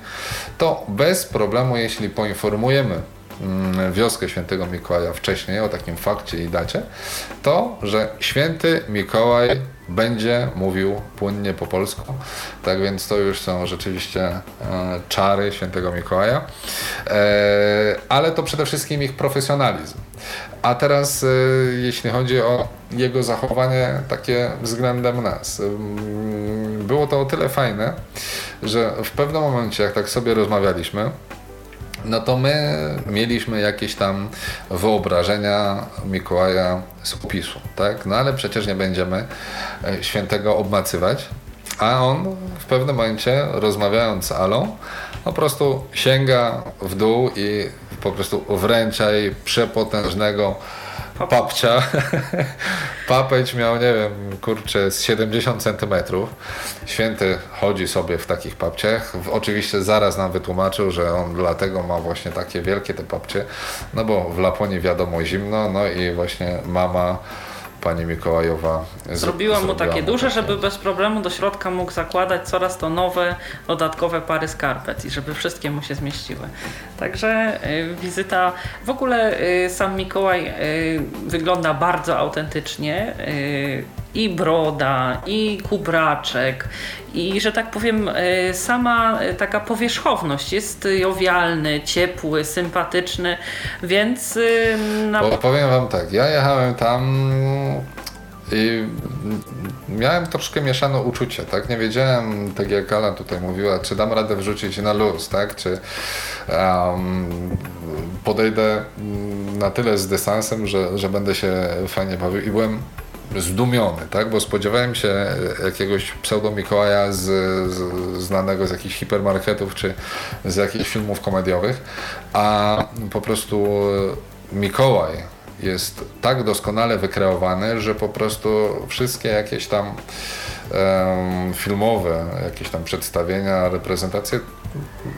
Speaker 3: to bez problemu, jeśli poinformujemy wioskę świętego Mikołaja wcześniej o takim fakcie i dacie, to, że święty Mikołaj będzie mówił płynnie po polsku. Tak więc to już są rzeczywiście e, czary świętego Mikołaja. E, ale to przede wszystkim ich profesjonalizm. A teraz, e, jeśli chodzi o jego zachowanie takie względem nas. Było to o tyle fajne, że w pewnym momencie, jak tak sobie rozmawialiśmy, no to my mieliśmy jakieś tam wyobrażenia Mikołaja z opisu, tak? No ale przecież nie będziemy e, świętego obmacywać. A on w pewnym momencie, rozmawiając z Alą, po prostu sięga w dół i po prostu wręcza jej przepotężnego papcia. Papeć miał, nie wiem, kurczę, z 70 centymetrów. Święty chodzi sobie w takich papciach. Oczywiście zaraz nam wytłumaczył, że on dlatego ma właśnie takie wielkie te papcie, no bo w Laponii wiadomo zimno, no i właśnie mama pani Mikołajowa
Speaker 2: zrobiła mu takie duże, żeby bez problemu do środka mógł zakładać coraz to nowe, dodatkowe pary skarpet i żeby wszystkie mu się zmieściły. Także y, wizyta, w ogóle y, sam Mikołaj y, wygląda bardzo autentycznie i broda, i kubraczek, i że tak powiem, e, sama e, taka powierzchowność jest jowialny, ciepły, sympatyczny, więc.
Speaker 3: Na... powiem Wam tak, ja jechałem tam i miałem troszkę mieszane uczucie, tak? Nie wiedziałem, tak jak Ala tutaj mówiła, czy dam radę wrzucić na luz, tak? Czy um, podejdę na tyle z dystansem, że, że będę się fajnie bawił i byłem zdumiony, tak? bo spodziewałem się jakiegoś pseudo-Mikołaja z, z, znanego z jakichś hipermarketów czy z jakichś filmów komediowych, a po prostu Mikołaj jest tak doskonale wykreowany, że po prostu wszystkie jakieś tam um, filmowe, jakieś tam przedstawienia, reprezentacje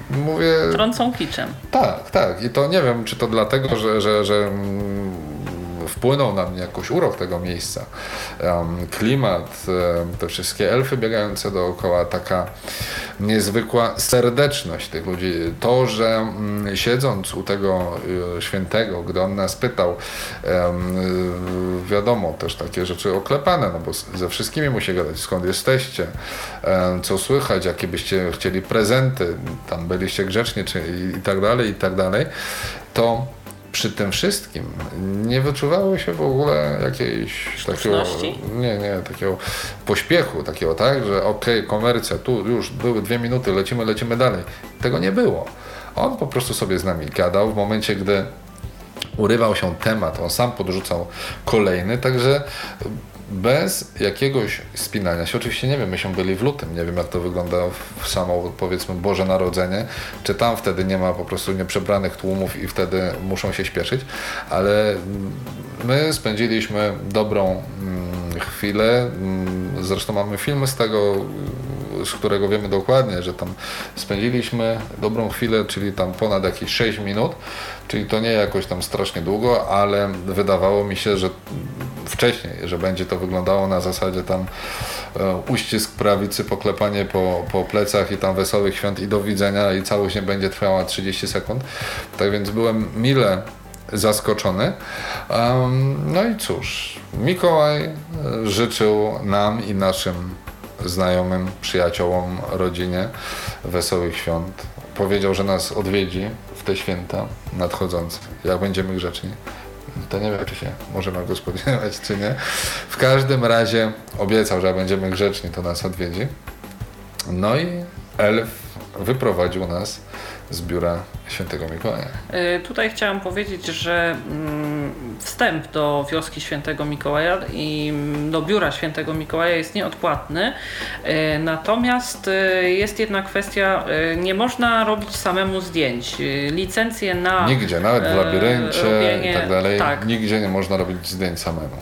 Speaker 3: mówię...
Speaker 2: Trącą kiczem.
Speaker 3: Tak, tak. I to nie wiem, czy to dlatego, że, że, że wpłynął na mnie jakoś urok tego miejsca. Klimat, te wszystkie elfy biegające dookoła, taka niezwykła serdeczność tych ludzi. To, że mm, siedząc u tego y, świętego, gdy on nas pytał, wiadomo, też takie rzeczy oklepane, no bo ze wszystkimi musi gadać, skąd jesteście, co słychać, jakie byście chcieli prezenty, tam byliście grzeczni, czy i tak dalej, i tak dalej, to przy tym wszystkim nie wyczuwało się w ogóle jakiejś takiego, nie, nie, takiego pośpiechu, takiego, tak, że okej, okay, komercja, tu już były dwie minuty, lecimy, lecimy dalej. Tego nie było. On po prostu sobie z nami gadał w momencie, gdy urywał się temat, on sam podrzucał kolejny, także bez jakiegoś spinania się. Oczywiście nie wiem, myśmy byli w lutym, nie wiem jak to wygląda w samo powiedzmy Boże Narodzenie, czy tam wtedy nie ma po prostu nieprzebranych tłumów i wtedy muszą się śpieszyć, ale my spędziliśmy dobrą mm, chwilę, mm, zresztą mamy filmy z tego, z którego wiemy dokładnie, że tam spędziliśmy dobrą chwilę, czyli tam ponad jakieś 6 minut, czyli to nie jakoś tam strasznie długo, ale wydawało mi się, że wcześniej, że będzie to wyglądało na zasadzie tam e, uścisk prawicy, poklepanie po, po plecach i tam wesołych świąt i do widzenia i całość nie będzie trwała 30 sekund. Tak więc byłem mile zaskoczony. Um, no i cóż, Mikołaj e, życzył nam i naszym znajomym, przyjaciołom, rodzinie wesołych świąt. Powiedział, że nas odwiedzi w te święta nadchodzące, jak będziemy grzeczni. To nie wiem, czy się możemy go spodziewać, czy nie. W każdym razie obiecał, że jak będziemy grzeczni, to nas odwiedzi. No i elf wyprowadził nas z biura świętego Mikołaja.
Speaker 2: Y, tutaj chciałam powiedzieć, że mm, wstęp do wioski świętego Mikołaja i mm, do biura świętego Mikołaja jest nieodpłatny. Y, natomiast y, jest jedna kwestia, nie można robić samemu zdjęć. Licencje na.
Speaker 3: Nigdzie, nawet w labiryncie robienie, i tak dalej, tak. nigdzie nie można robić zdjęć samemu.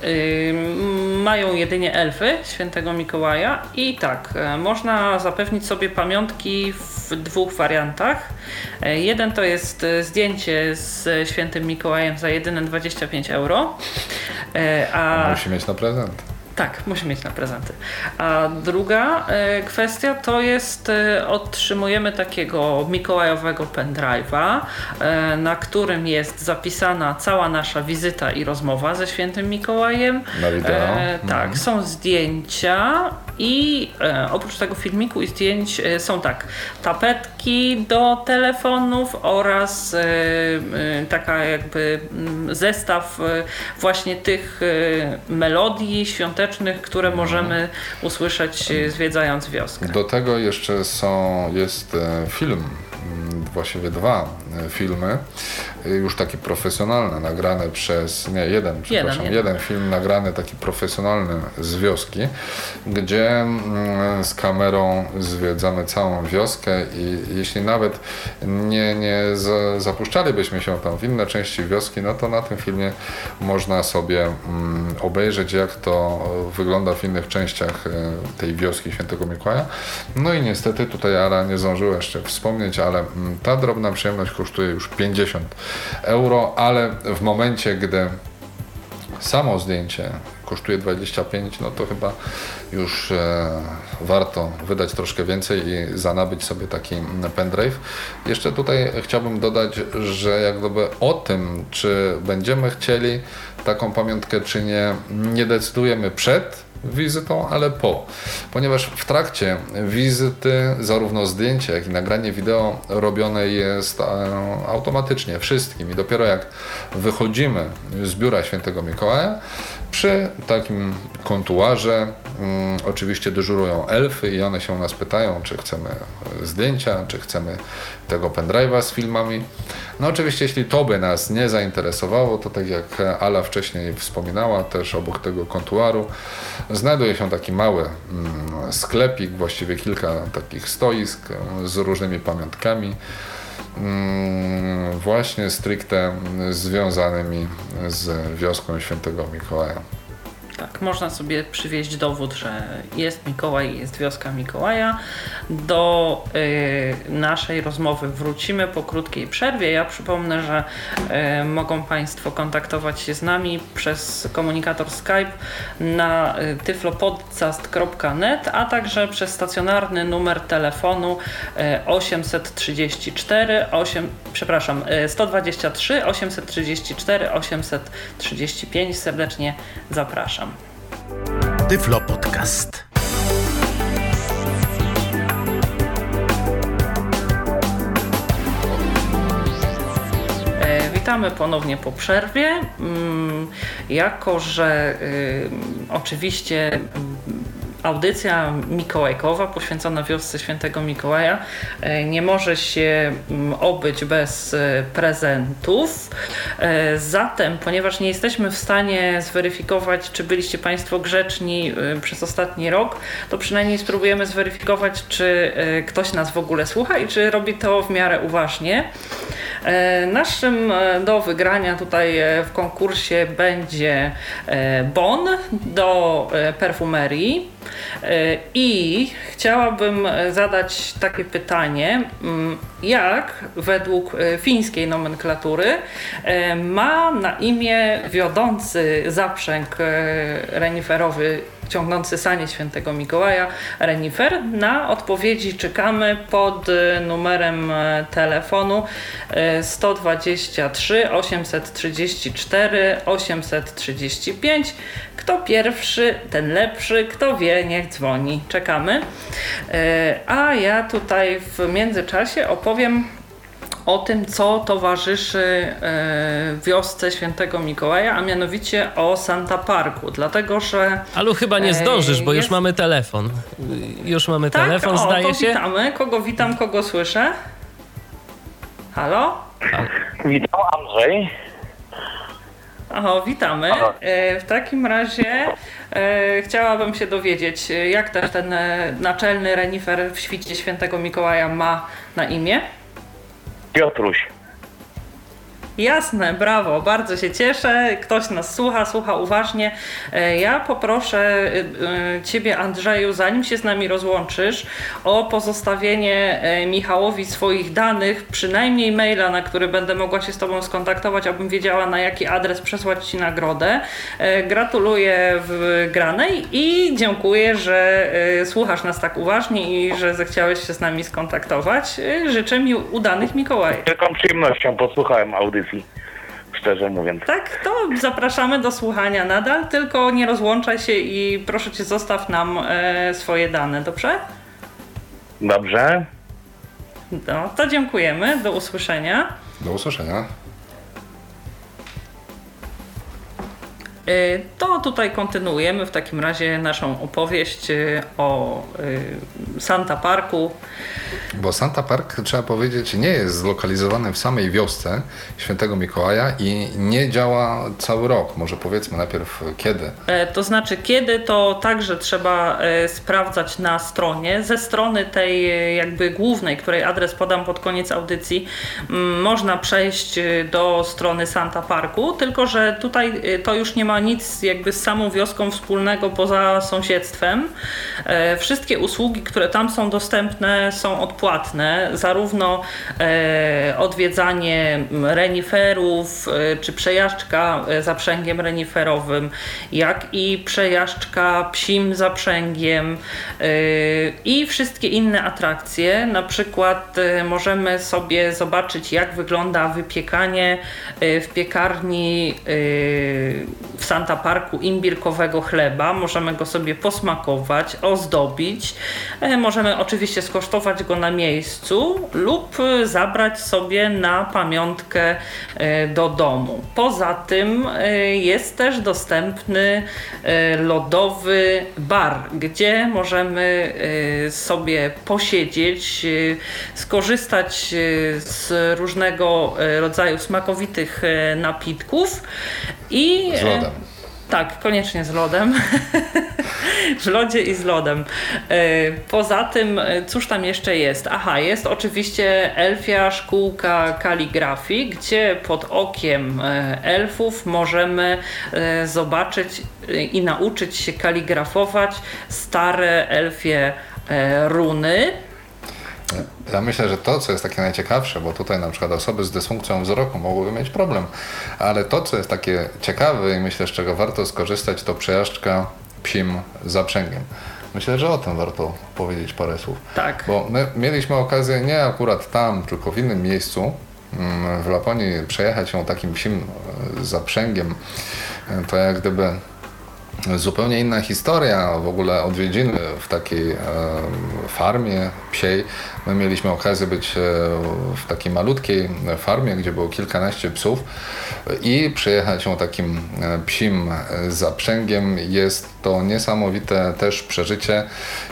Speaker 2: Mają jedynie elfy świętego Mikołaja i tak, można zapewnić sobie pamiątki w dwóch wariantach. Jeden to jest e, zdjęcie z świętym Mikołajem za jedyne 25 euro.
Speaker 3: E, a... Musi mieć na prezent.
Speaker 2: Tak, musi mieć na prezenty. A druga e, kwestia to jest, e, otrzymujemy takiego mikołajowego pendrive'a, e, na którym jest zapisana cała nasza wizyta i rozmowa ze świętym Mikołajem.
Speaker 3: Na wideo.
Speaker 2: E, tak, mhm. są zdjęcia i e, oprócz tego filmiku i zdjęć e, są tak, tapetki do telefonów oraz taka jakby mm, zestaw właśnie tych melodii świątecznych które możemy usłyszeć e, zwiedzając wioskę.
Speaker 3: Do tego jeszcze są, jest e, film, właściwie dwa e, filmy, już taki profesjonalny, nagrany przez, nie jeden, przepraszam, jeden, jeden. film nagrany taki profesjonalny z wioski, gdzie z kamerą zwiedzamy całą wioskę i jeśli nawet nie, nie zapuszczalibyśmy się tam w inne części wioski, no to na tym filmie można sobie obejrzeć jak to wygląda w innych częściach e, tej wioski Świętego Mikołaja. No i niestety tutaj Ara nie zdążyła jeszcze wspomnieć, ale mm, ta drobna przyjemność kosztuje już 50 euro, ale w momencie, gdy samo zdjęcie kosztuje 25, no to chyba już e, warto wydać troszkę więcej i zanabyć sobie taki pendrive. Jeszcze tutaj chciałbym dodać, że jak gdyby o tym, czy będziemy chcieli taką pamiątkę, czy nie, nie decydujemy przed wizytą, ale po. Ponieważ w trakcie wizyty zarówno zdjęcie, jak i nagranie wideo robione jest e, automatycznie wszystkim i dopiero jak wychodzimy z biura świętego Mikołaja, przy takim kontuarze um, oczywiście dyżurują elfy i one się nas pytają, czy chcemy zdjęcia, czy chcemy tego pendrive'a z filmami. No oczywiście, jeśli to by nas nie zainteresowało, to tak jak Ala wcześniej wspominała, też obok tego kontuaru znajduje się taki mały um, sklepik, właściwie kilka takich stoisk z różnymi pamiątkami. Mm, właśnie stricte związanymi z wioską świętego Mikołaja.
Speaker 2: Tak, można sobie przywieźć dowód, że jest Mikołaj, jest wioska Mikołaja. Do y, naszej rozmowy wrócimy po krótkiej przerwie. Ja przypomnę, że y, mogą Państwo kontaktować się z nami przez komunikator Skype na y, tyflopodcast.net, a także przez stacjonarny numer telefonu y, 834 8, przepraszam, y, 123 834 835. Serdecznie zapraszam. Tyflo Podcast. E, witamy ponownie po przerwie. Mm, jako, że y, oczywiście audycja mikołajkowa poświęcona wiosce świętego Mikołaja e, nie może się mm, obyć bez e, prezentów. E, zatem, ponieważ nie jesteśmy w stanie zweryfikować, czy byliście Państwo grzeczni przez ostatni rok, to przynajmniej spróbujemy zweryfikować, czy ktoś nas w ogóle słucha i czy robi to w miarę uważnie. E, naszym e, do wygrania tutaj e, w konkursie będzie bon do perfumerii. I chciałabym zadać takie pytanie, mm, jak według fińskiej nomenklatury ma na imię wiodący zaprzęg reniferowy ciągnący sanie świętego Mikołaja Renifer. Na odpowiedzi czekamy pod y, numerem y, telefonu 123 834 835. Kto pierwszy, ten lepszy, kto wie, niech dzwoni. Czekamy. Y, a ja tutaj w międzyczasie opowiem o tym, co towarzyszy e, wiosce Świętego Mikołaja, a mianowicie o Santa Parku, dlatego że...
Speaker 5: Ale chyba nie e, zdążysz, bo jest... już mamy telefon. Już mamy tak? telefon, o, zdaje to się.
Speaker 2: witamy. Kogo witam, kogo słyszę? Halo?
Speaker 6: Witam, Andrzej.
Speaker 2: Oho, witamy. E, w takim razie e, chciałabym się dowiedzieć, jak też ten naczelny renifer w świcie świętego Mikołaja ma na imię?
Speaker 6: Piotruś.
Speaker 2: Jasne, brawo, bardzo się cieszę. Ktoś nas słucha, słucha uważnie. E, ja poproszę e, e, Ciebie, Andrzeju, zanim się z nami rozłączysz, o pozostawienie Michałowi swoich danych, przynajmniej maila, na który będę mogła się z Tobą skontaktować, abym wiedziała, na jaki adres przesłać Ci nagrodę. Gratuluję w granej i dziękuję, że słuchasz nas tak uważnie i że zechciałeś się z nami skontaktować. Życzę mi udanych Mikołajów.
Speaker 6: Z wielką przyjemnością posłuchałem audycji szczerze mówiąc.
Speaker 2: Tak, to zapraszamy do słuchania nadal, tylko nie rozłączaj się i proszę cię zostaw nam e, swoje dane, dobrze?
Speaker 6: Dobrze.
Speaker 2: No, to dziękujemy, do usłyszenia.
Speaker 3: Do usłyszenia.
Speaker 2: To tutaj kontynuujemy w takim razie naszą opowieść y, o y, Santa Parku.
Speaker 3: Bo Santa Park, trzeba powiedzieć, nie jest zlokalizowany w samej wiosce Świętego Mikołaja i nie działa cały rok. Może powiedzmy najpierw kiedy.
Speaker 2: E, to znaczy kiedy to także trzeba e, sprawdzać na stronie. Ze strony tej e, jakby głównej, której adres podam pod koniec audycji, można przejść do strony Santa Parku, tylko że tutaj to już nie ma nic jakby z samą wioską wspólnego poza sąsiedztwem. E, wszystkie usługi, które tam są dostępne są odpłatne, zarówno e, odwiedzanie reniferów, e, czy przejażdżka zaprzęgiem reniferowym, jak i przejażdżka psim zaprzęgiem i wszystkie inne atrakcje. Na przykład możemy sobie zobaczyć, jak wygląda wypiekanie w piekarni w Santa Parku imbirkowego chleba. Możemy go sobie posmakować, ozdobić. E, możemy oczywiście skosztować go na miejscu lub zabrać sobie na pamiątkę e, do domu. Poza tym e, jest też dostępny lodowy bar, gdzie możemy sobie posiedzieć, skorzystać z różnego rodzaju smakowitych napitków i
Speaker 3: z lodem.
Speaker 2: Tak, koniecznie z lodem. w lodzie i z lodem. E, poza tym, e, cóż tam jeszcze jest? Aha, jest oczywiście elfia szkółka kaligrafii, gdzie pod okiem e, elfów możemy zobaczyć i nauczyć się kaligrafować stare elfie runy
Speaker 3: ja myślę, że to, co jest takie najciekawsze, bo tutaj na przykład osoby z dysfunkcją wzroku mogłyby mieć problem, ale to, co jest takie ciekawe i myślę, z czego warto skorzystać, to przejażdżka psim zaprzęgiem. Myślę, że o tym warto powiedzieć parę słów.
Speaker 2: Tak.
Speaker 3: Bo my mieliśmy okazję nie akurat tam, tylko w innym miejscu mm, w Laponii przejechać się takim psim e, zaprzęgiem. E, to jak gdyby zupełnie inna historia, w ogóle odwiedziny w takiej e, farmie psiej. My mieliśmy okazję być e, w takiej malutkiej farmie, gdzie było kilkanaście psów i przyjechać ją takim e, psim zaprzęgiem. Jest to niesamowite też przeżycie.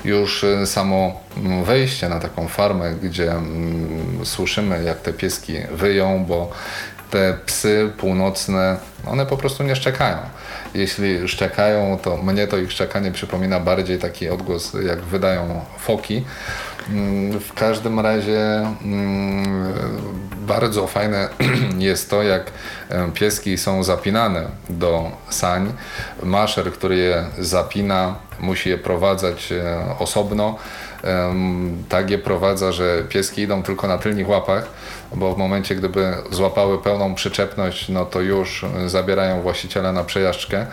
Speaker 3: Już samo wejście na taką farmę, gdzie słyszymy jak te pieski wyją, bo te psy północne One po prostu nie szczekają. Jeśli szczekają, to mnie to ich szczekanie przypomina bardziej taki odgłos, jak wydają foki. Mm, w każdym razie mm, bardzo fajne jest to, jak e, pieski są zapinane do sań. Maszer, który je zapina, musi je prowadzać e, osobno. Tak je prowadza, że pieski idą tylko na tylnych łapach, bo w momencie, gdyby złapały pełną przyczepność, no to już zabierają właściciela na przejażdżkę.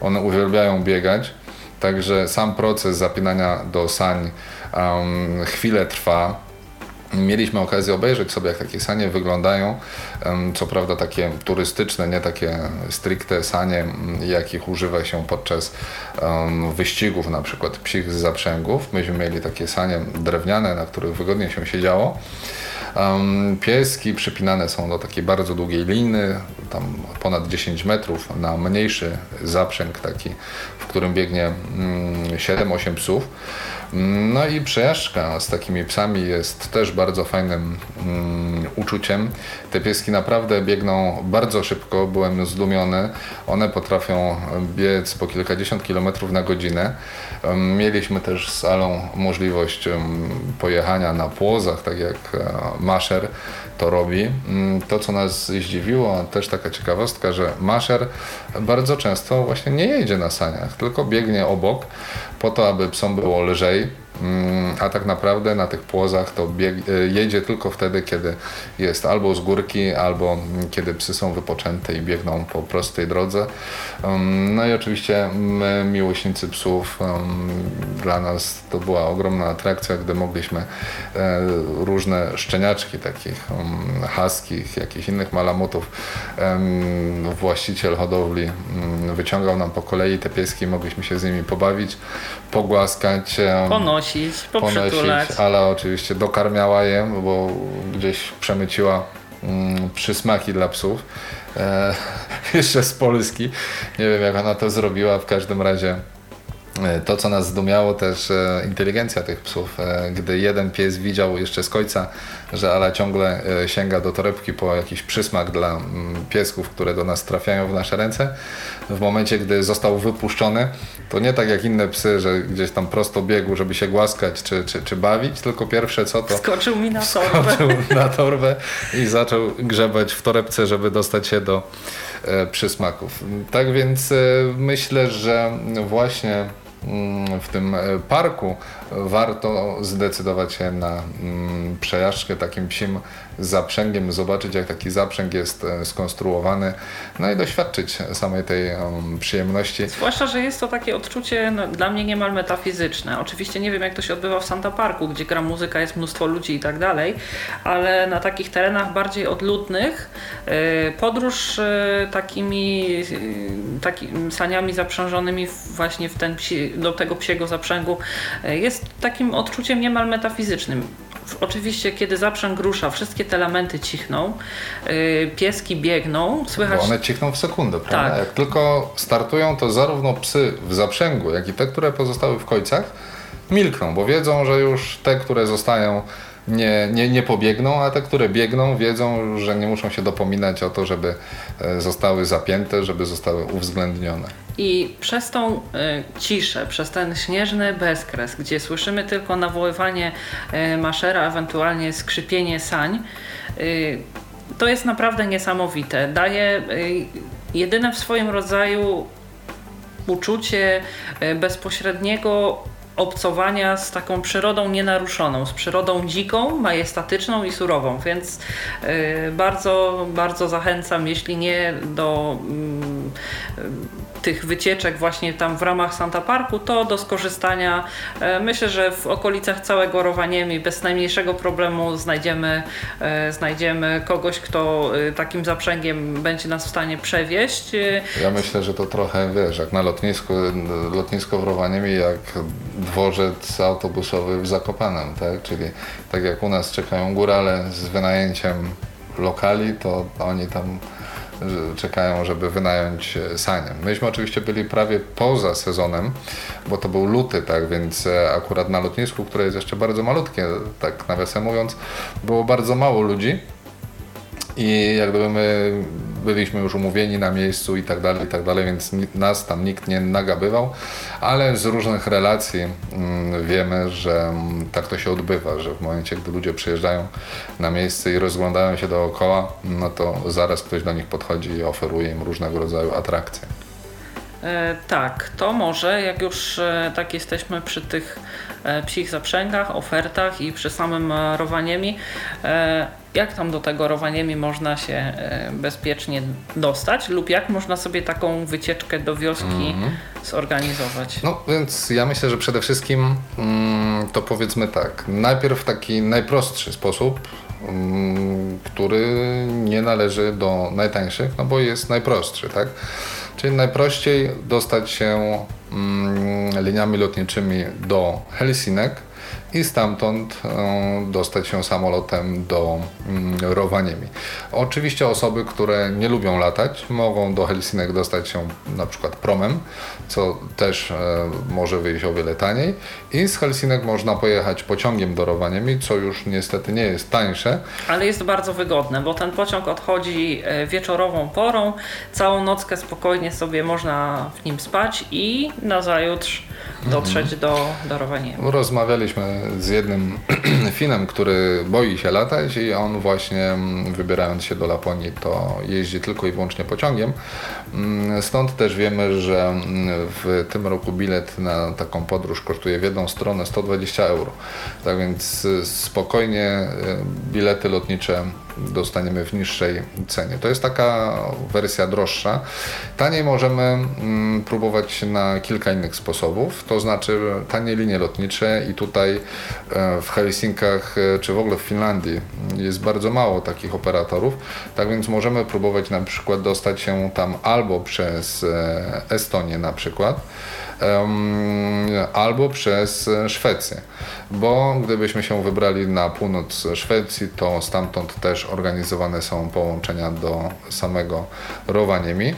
Speaker 3: One uwielbiają biegać. Także sam proces zapinania do sań um, chwilę trwa. Mieliśmy okazję obejrzeć sobie, jak takie sanie wyglądają. Co prawda takie turystyczne, nie takie stricte sanie, jakich używa się podczas wyścigów, na przykład psich z zaprzęgów. Myśmy mieli takie sanie drewniane, na których wygodnie się siedziało. Pieski przypinane są do takiej bardzo długiej liny, tam ponad 10 metrów, na mniejszy zaprzęg taki, w którym biegnie 7-8 mm, psów. No i przejażdżka z takimi psami jest też bardzo fajnym um, uczuciem. Te pieski naprawdę biegną bardzo szybko, byłem zdumiony. One potrafią biec po kilkadziesiąt kilometrów na godzinę. Mieliśmy też z Alą możliwość pojechania na płozach, tak jak uh, Maszer to robi. Mm, to, co nas zdziwiło, też taka ciekawostka, że Maszer bardzo często właśnie nie jedzie na saniach, tylko biegnie obok po to, aby psom było lżej a tak naprawdę na tych płozach to e, jedzie tylko wtedy, kiedy jest albo z górki, albo kiedy psy są wypoczęte i biegną po prostej drodze. Mm, no i oczywiście my, miłośnicy psów, mm, dla nas to była ogromna atrakcja, gdy mogliśmy e, różne szczeniaczki takich haskich, jakichś innych malamutów, właściciel hodowli wyciągał nam po kolei te pieski, mogliśmy się z nimi pobawić, pogłaskać.
Speaker 2: Ponosić, poprzytulać.
Speaker 3: ale oczywiście dokarmiała je, bo gdzieś przemyciła mm, przysmaki dla psów. E, jeszcze z Polski. Nie wiem jak ona to zrobiła, w każdym razie to, co nas zdumiało, też e, inteligencja tych psów. E, gdy jeden pies widział jeszcze z końca, że Ala ciągle sięga do torebki po jakiś przysmak dla mm, piesków, które do nas trafiają w nasze ręce, w momencie, gdy został wypuszczony, to nie tak jak inne psy, że gdzieś tam prosto biegł, żeby się głaskać czy, czy, czy bawić, tylko pierwsze co to...
Speaker 2: Skoczył mi na torbę.
Speaker 3: Skoczył na torbę i zaczął grzebać w torebce, żeby dostać się do przysmaków. Tak więc myślę, że właśnie w tym e, parku, warto zdecydować się na mm, przejażdżkę takim psim zaprzęgiem, zobaczyć jak taki zaprzęg jest e, skonstruowany, no i doświadczyć samej tej um, przyjemności.
Speaker 2: Zwłaszcza, że jest to takie odczucie no, dla mnie niemal metafizyczne. Oczywiście nie wiem jak to się odbywa w Santa Parku, gdzie gra muzyka, jest mnóstwo ludzi i tak dalej, ale na takich terenach bardziej odludnych e, podróż e, takimi taki, saniami zaprzężonymi właśnie w ten do tego psiego zaprzęgu jest takim odczuciem niemal metafizycznym oczywiście, kiedy zaprzęg rusza, wszystkie te elementy cichną, yy, pieski biegną, słychać...
Speaker 3: Bo one cichną w sekundę, prawda? Tak. Jak tylko startują, to zarówno psy w zaprzęgu, jak i te, które pozostały w końcach, milkną, bo wiedzą, że już te, które zostają nie, nie, nie pobiegną, a te, które biegną, wiedzą, że nie muszą się dopominać o to, żeby e, zostały zapięte, żeby zostały uwzględnione.
Speaker 2: I przez tą y, ciszę, przez ten śnieżny bezkres, gdzie słyszymy tylko nawoływanie y, maszera, ewentualnie skrzypienie sań, y, to jest naprawdę niesamowite. Daje jedyne w swoim rodzaju uczucie bezpośredniego obcowania z taką przyrodą nienaruszoną, z przyrodą dziką, majestatyczną i surową, więc y, bardzo, bardzo zachęcam, jeśli nie do mm, tych wycieczek właśnie tam w ramach Santa Parku, to do skorzystania e, myślę, że w okolicach całego Rowaniemi bez najmniejszego problemu znajdziemy, e, znajdziemy kogoś, kto e, takim zaprzęgiem będzie nas w stanie przewieźć.
Speaker 3: Ja myślę, że to trochę, wiesz, jak na lotnisku, lotnisko w Rowaniemi, jak dworzec autobusowy w Zakopanem, tak? Czyli tak jak u nas czekają górale z wynajęciem lokali, to oni tam czekają, żeby wynająć e, sanie. Myśmy oczywiście byli prawie poza sezonem, bo to był luty, tak więc e, akurat na lotnisku, które jest jeszcze bardzo malutkie, tak nawiasem mówiąc, było bardzo mało ludzi i jak gdyby my byliśmy już umówieni na miejscu i tak dalej, i tak dalej, więc nas tam nikt nie nagabywał, ale z różnych relacji mm, wiemy, że mm, tak to się odbywa, że w momencie, gdy ludzie przyjeżdżają na miejsce i rozglądają się dookoła, no to zaraz ktoś do nich podchodzi i oferuje im różnego rodzaju atrakcje.
Speaker 2: E, tak, to może, jak już e, tak jesteśmy przy tych e, psich zaprzęgach, ofertach i przy samym rowaniemi, jak tam do tego rowaniemi można się e, bezpiecznie dostać lub jak można sobie taką wycieczkę do wioski zorganizować?
Speaker 3: No więc ja myślę, że przede wszystkim mm, to powiedzmy tak. Najpierw taki najprostszy sposób, mm, który nie należy do najtańszych, no bo jest najprostszy, tak? Czyli najprościej dostać się mm, liniami lotniczymi do Helsinek i stamtąd e, dostać się samolotem do mm, Rowaniemi. Oczywiście osoby, które nie lubią latać, mogą do Helsinek dostać się na przykład promem, co też e, może wyjść o wiele taniej i z Helsinek można pojechać pociągiem do Rowaniemi, co już niestety nie jest tańsze,
Speaker 2: Ale jest bardzo wygodne, bo ten pociąg odchodzi e, wieczorową porą, całą nockę spokojnie sobie można w nim spać i nazajutrz dotrzeć do, do Rowaniemi.
Speaker 3: Rozmawialiśmy z jednym Finem, który boi się latać i on właśnie mm, wybierając się do Laponii to jeździ tylko i wyłącznie pociągiem. Mm, Stąd też wiemy, że mm, w tym roku bilet na taką podróż kosztuje w jedną stronę 120 euro. Tak więc y, spokojnie y, bilety lotnicze dostaniemy w niższej cenie. To jest taka wersja droższa. Taniej możemy mm, próbować na kilka innych sposobów, to znaczy tanie linie lotnicze i tutaj e, w Helsinkach e, czy w ogóle w Finlandii jest bardzo mało takich operatorów, tak więc możemy próbować na przykład dostać się tam albo przez e, Estonię na przykład, albo przez Szwecję. Bo gdybyśmy się wybrali na północ Szwecji, to stamtąd też organizowane są połączenia do samego Rovaniemi.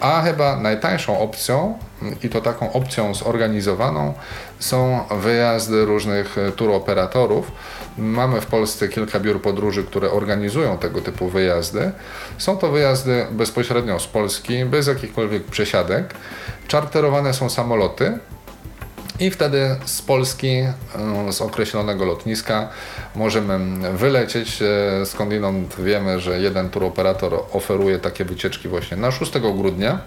Speaker 3: A chyba najtańszą opcją, i to taką opcją zorganizowaną, są wyjazdy różnych e, turoperatorów. Mamy w Polsce kilka biur podróży, które organizują tego typu wyjazdy. Są to wyjazdy bezpośrednio z Polski, bez jakichkolwiek przesiadek. Czarterowane są samoloty, i wtedy z Polski, e, z określonego lotniska możemy wylecieć. E, Skądinąd wiemy, że jeden turoperator oferuje takie wycieczki właśnie na 6 grudnia.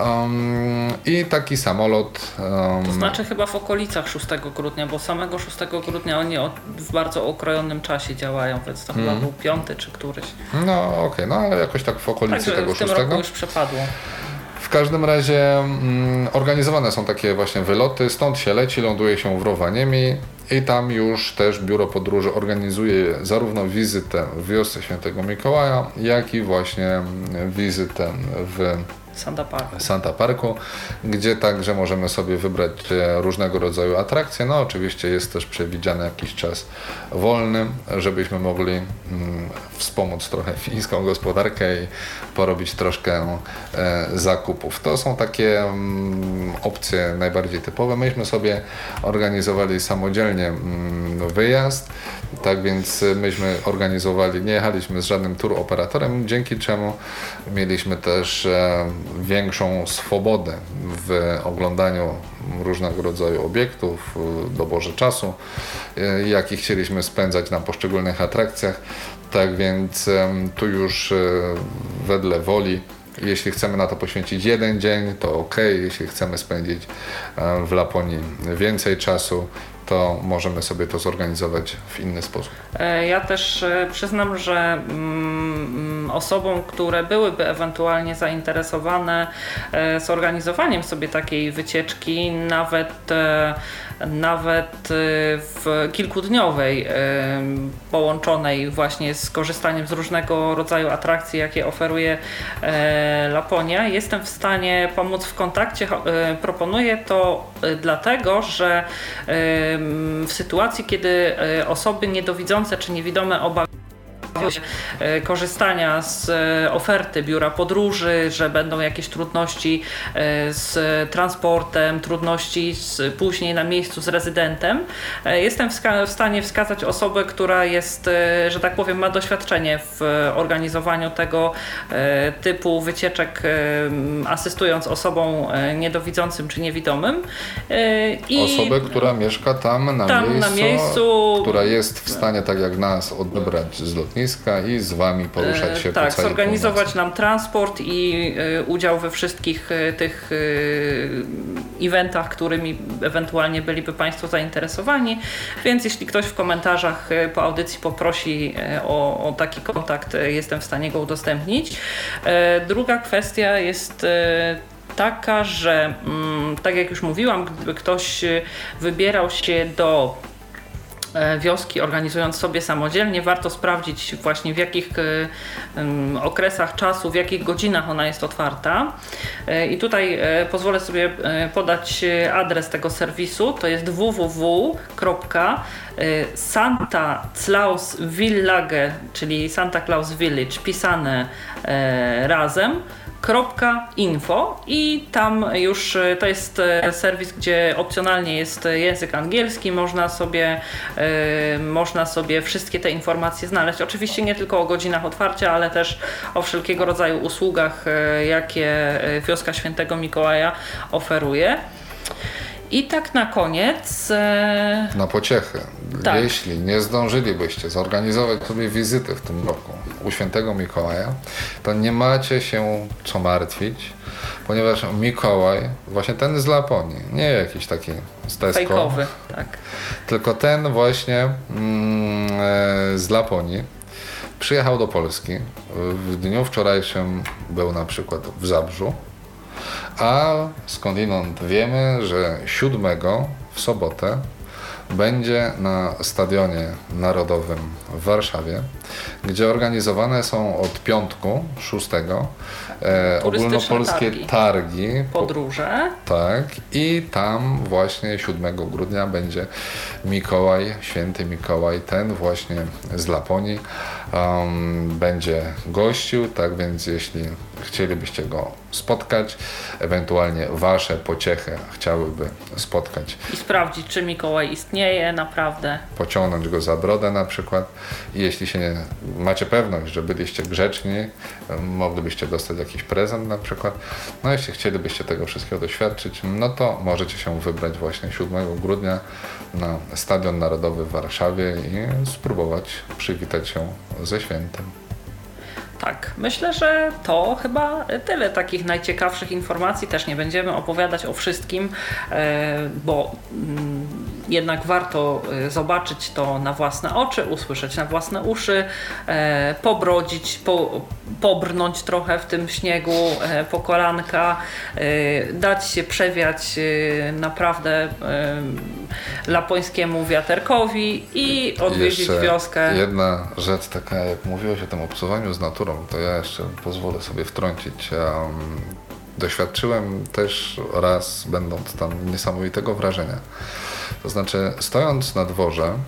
Speaker 3: Um, I taki samolot. Um,
Speaker 2: To znaczy chyba w okolicach 6 grudnia, bo samego 6 grudnia oni w bardzo okrojonym czasie działają, więc to chyba był piąty czy któryś.
Speaker 3: no okej, no ale jakoś tak w okolicy
Speaker 2: Także
Speaker 3: tego
Speaker 2: w tym
Speaker 3: 6.
Speaker 2: roku już przepadło.
Speaker 3: Każdym razie mm, organizowane są takie właśnie wyloty, stąd się leci, ląduje się w Rowaniemi i tam już też biuro podróży organizuje zarówno wizytę w wiosce Świętego Mikołaja, jak i właśnie wizytę w
Speaker 2: Santa Park.
Speaker 3: Santa Parku, gdzie także możemy sobie wybrać e, różnego rodzaju atrakcje. No oczywiście jest też przewidziany jakiś czas wolny, żebyśmy mogli mm, wspomóc trochę fińską gospodarkę i porobić troszkę e, zakupów. To są takie mm, opcje najbardziej typowe. Myśmy sobie organizowali samodzielnie mm, wyjazd, tak więc myśmy organizowali, nie jechaliśmy z żadnym tour operatorem, dzięki czemu mieliśmy też e, większą swobodę w oglądaniu różnego rodzaju obiektów, doborze czasu, e, jaki chcieliśmy spędzać na poszczególnych atrakcjach. Tak więc tu już e, wedle woli jeśli chcemy na to poświęcić jeden dzień, to ok. Jeśli chcemy spędzić w Laponii więcej czasu, to możemy sobie to zorganizować w inny sposób.
Speaker 2: E, Ja też e, przyznam, że mm, osobom, które byłyby ewentualnie zainteresowane e, zorganizowaniem sobie takiej wycieczki, nawet, nawet e, w kilkudniowej, e, połączonej właśnie z korzystaniem z różnego rodzaju atrakcji, jakie oferuje e, Laponia, jestem w stanie pomóc w kontakcie. E, Proponuję to dlatego, że w sytuacji, kiedy osoby niedowidzące czy niewidome obawiają e, korzystania z e, oferty biura podróży, że będą jakieś trudności e, z transportem, trudności z, później na miejscu z rezydentem. Jestem w stanie wskazać osobę, która jest, że tak powiem, ma doświadczenie w organizowaniu tego typu wycieczek, asystując osobom niedowidzącym czy niewidomym.
Speaker 3: I Osobę, która mieszka tam na, tam, miejscu, na miejscu, która jest w stanie, tak jak nas, odebrać z lotniska i z wami poruszać się
Speaker 2: tak,
Speaker 3: po całej
Speaker 2: zorganizować
Speaker 3: północy.
Speaker 2: nam transport i udział we wszystkich tych eventach, którymi ewentualnie byliby Państwo zainteresowani. Więc jeśli ktoś w komentarzach po audycji poprosi o, o taki kontakt, jestem w stanie go udostępnić. Druga kwestia jest taka, że mm, tak jak już mówiłam, gdyby ktoś wybierał się do E, wioski, organizując sobie samodzielnie, warto sprawdzić właśnie w jakich e, okresach czasu, w jakich godzinach ona jest otwarta. E, I tutaj pozwolę sobie podać adres tego serwisu. To jest www.santa czyli Santa Claus Village, pisane razem info i tam już e, to jest e, serwis, gdzie opcjonalnie jest język angielski, można sobie, e, można sobie wszystkie te informacje znaleźć. Oczywiście nie tylko o godzinach otwarcia, ale też o wszelkiego rodzaju usługach, jakie Wioska Świętego Mikołaja oferuje. I tak na koniec.
Speaker 3: E... Na pociechę. Tak. Jeśli nie zdążylibyście zorganizować sobie wizyty w tym roku u świętego Mikołaja, to nie macie się co martwić, ponieważ Mikołaj, właśnie ten z Laponii, nie jakiś taki z Tesco,
Speaker 2: Fejkowy, tak.
Speaker 3: tylko ten właśnie mm, e, z Laponii przyjechał do Polski. W dniu wczorajszym był na przykład w Zabrzu a skądinąd wiemy, że 7 w sobotę będzie na Stadionie Narodowym w Warszawie, gdzie organizowane są od piątku 6 e, ogólnopolskie targi, targi.
Speaker 2: Podróże.
Speaker 3: tak, i tam właśnie 7 grudnia będzie Mikołaj, święty Mikołaj, ten właśnie z Laponii, um, będzie gościł, tak więc jeśli chcielibyście go spotkać, ewentualnie wasze pociechy chciałyby spotkać.
Speaker 2: I sprawdzić, czy Mikołaj istnieje naprawdę.
Speaker 3: Pociągnąć go za brodę na przykład. I jeśli się nie, macie pewność, że byliście grzeczni, moglibyście dostać jakiś prezent na przykład. No jeśli chcielibyście tego wszystkiego doświadczyć, no to możecie się wybrać właśnie 7 grudnia na Stadion Narodowy w Warszawie i spróbować przywitać się ze świętem.
Speaker 2: Tak, myślę, że to chyba tyle takich najciekawszych informacji. Też nie będziemy opowiadać o wszystkim, e, bo mm, jednak warto e, zobaczyć to na własne oczy, usłyszeć na własne uszy, e, pobrodzić, po, pobrnąć trochę w tym śniegu po kolanka, dać się przewiać naprawdę lapońskiemu wiaterkowi i odwiedzić Jeszcze wioskę.
Speaker 3: Jedna rzecz taka, jak mówiłeś o tym obcowaniu z naturą, to ja jeszcze pozwolę sobie wtrącić. Doświadczyłem też raz, będąc tam, niesamowitego wrażenia. To znaczy, stojąc na dworze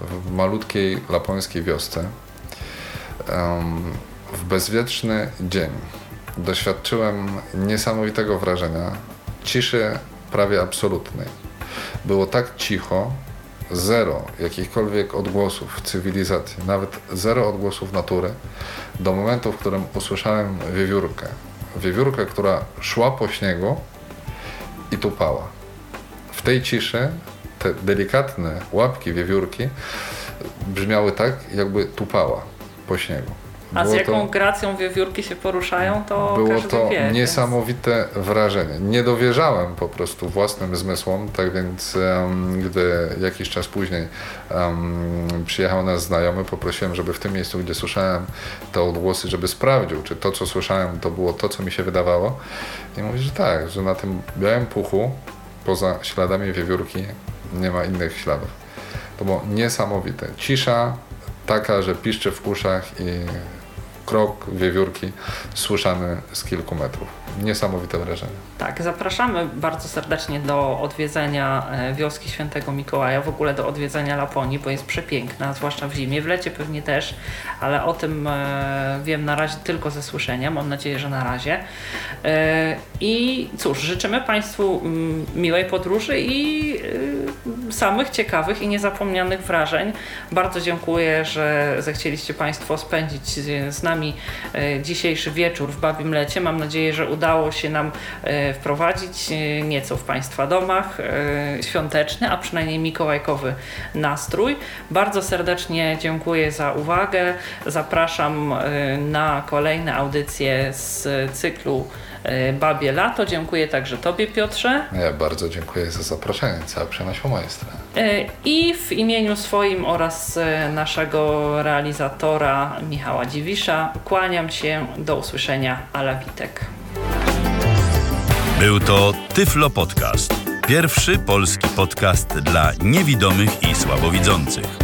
Speaker 3: w malutkiej lapońskiej wiosce, w bezwieczny dzień, doświadczyłem niesamowitego wrażenia ciszy prawie absolutnej. Było tak cicho, zero jakichkolwiek odgłosów cywilizacji, nawet zero odgłosów natury, do momentu, w którym usłyszałem wiewiórkę. Wiewiórkę, która szła po śniegu i tupała. W tej ciszy te delikatne łapki wiewiórki brzmiały tak, jakby tupała po śniegu.
Speaker 2: A z jaką to, gracją wiewiórki się poruszają, to
Speaker 3: Było to wie, niesamowite więc... wrażenie. Nie dowierzałem po prostu własnym zmysłom, tak więc um, gdy jakiś czas później um, przyjechał nas znajomy, poprosiłem, żeby w tym miejscu, gdzie słyszałem te odgłosy, żeby sprawdził, czy to, co słyszałem, to było to, co mi się wydawało. I mówi, że tak, że na tym białym puchu, poza śladami wiewiórki, nie ma innych śladów. To było niesamowite. Cisza taka, że piszczy w uszach i krok wiewiórki słyszany z kilku metrów. Niesamowite wrażenie.
Speaker 2: Tak, zapraszamy bardzo serdecznie do odwiedzenia e, wioski Świętego Mikołaja, w ogóle do odwiedzenia Laponii, bo jest przepiękna, zwłaszcza w zimie, w lecie pewnie też, ale o tym e, wiem na razie tylko ze słyszenia, mam nadzieję, że na razie. E, I cóż, życzymy Państwu mm, miłej podróży i samych ciekawych i niezapomnianych wrażeń. Bardzo dziękuję, że zechcieliście Państwo spędzić z nami dzisiejszy wieczór w Babim Lecie. Mam nadzieję, że udało się nam wprowadzić nieco w Państwa domach świąteczny, a przynajmniej mikołajkowy nastrój. Bardzo serdecznie dziękuję za uwagę. Zapraszam na kolejne audycje z cyklu Babie Lato. Dziękuję także Tobie, Piotrze.
Speaker 3: Ja bardzo dziękuję za zaproszenie. Cała przyjemność po mojej stronie.
Speaker 2: I w imieniu swoim oraz naszego realizatora Michała Dziwisza kłaniam się. Do usłyszenia. Ala Witek.
Speaker 1: Był to Tyflo Podcast. Pierwszy polski podcast dla niewidomych i słabowidzących.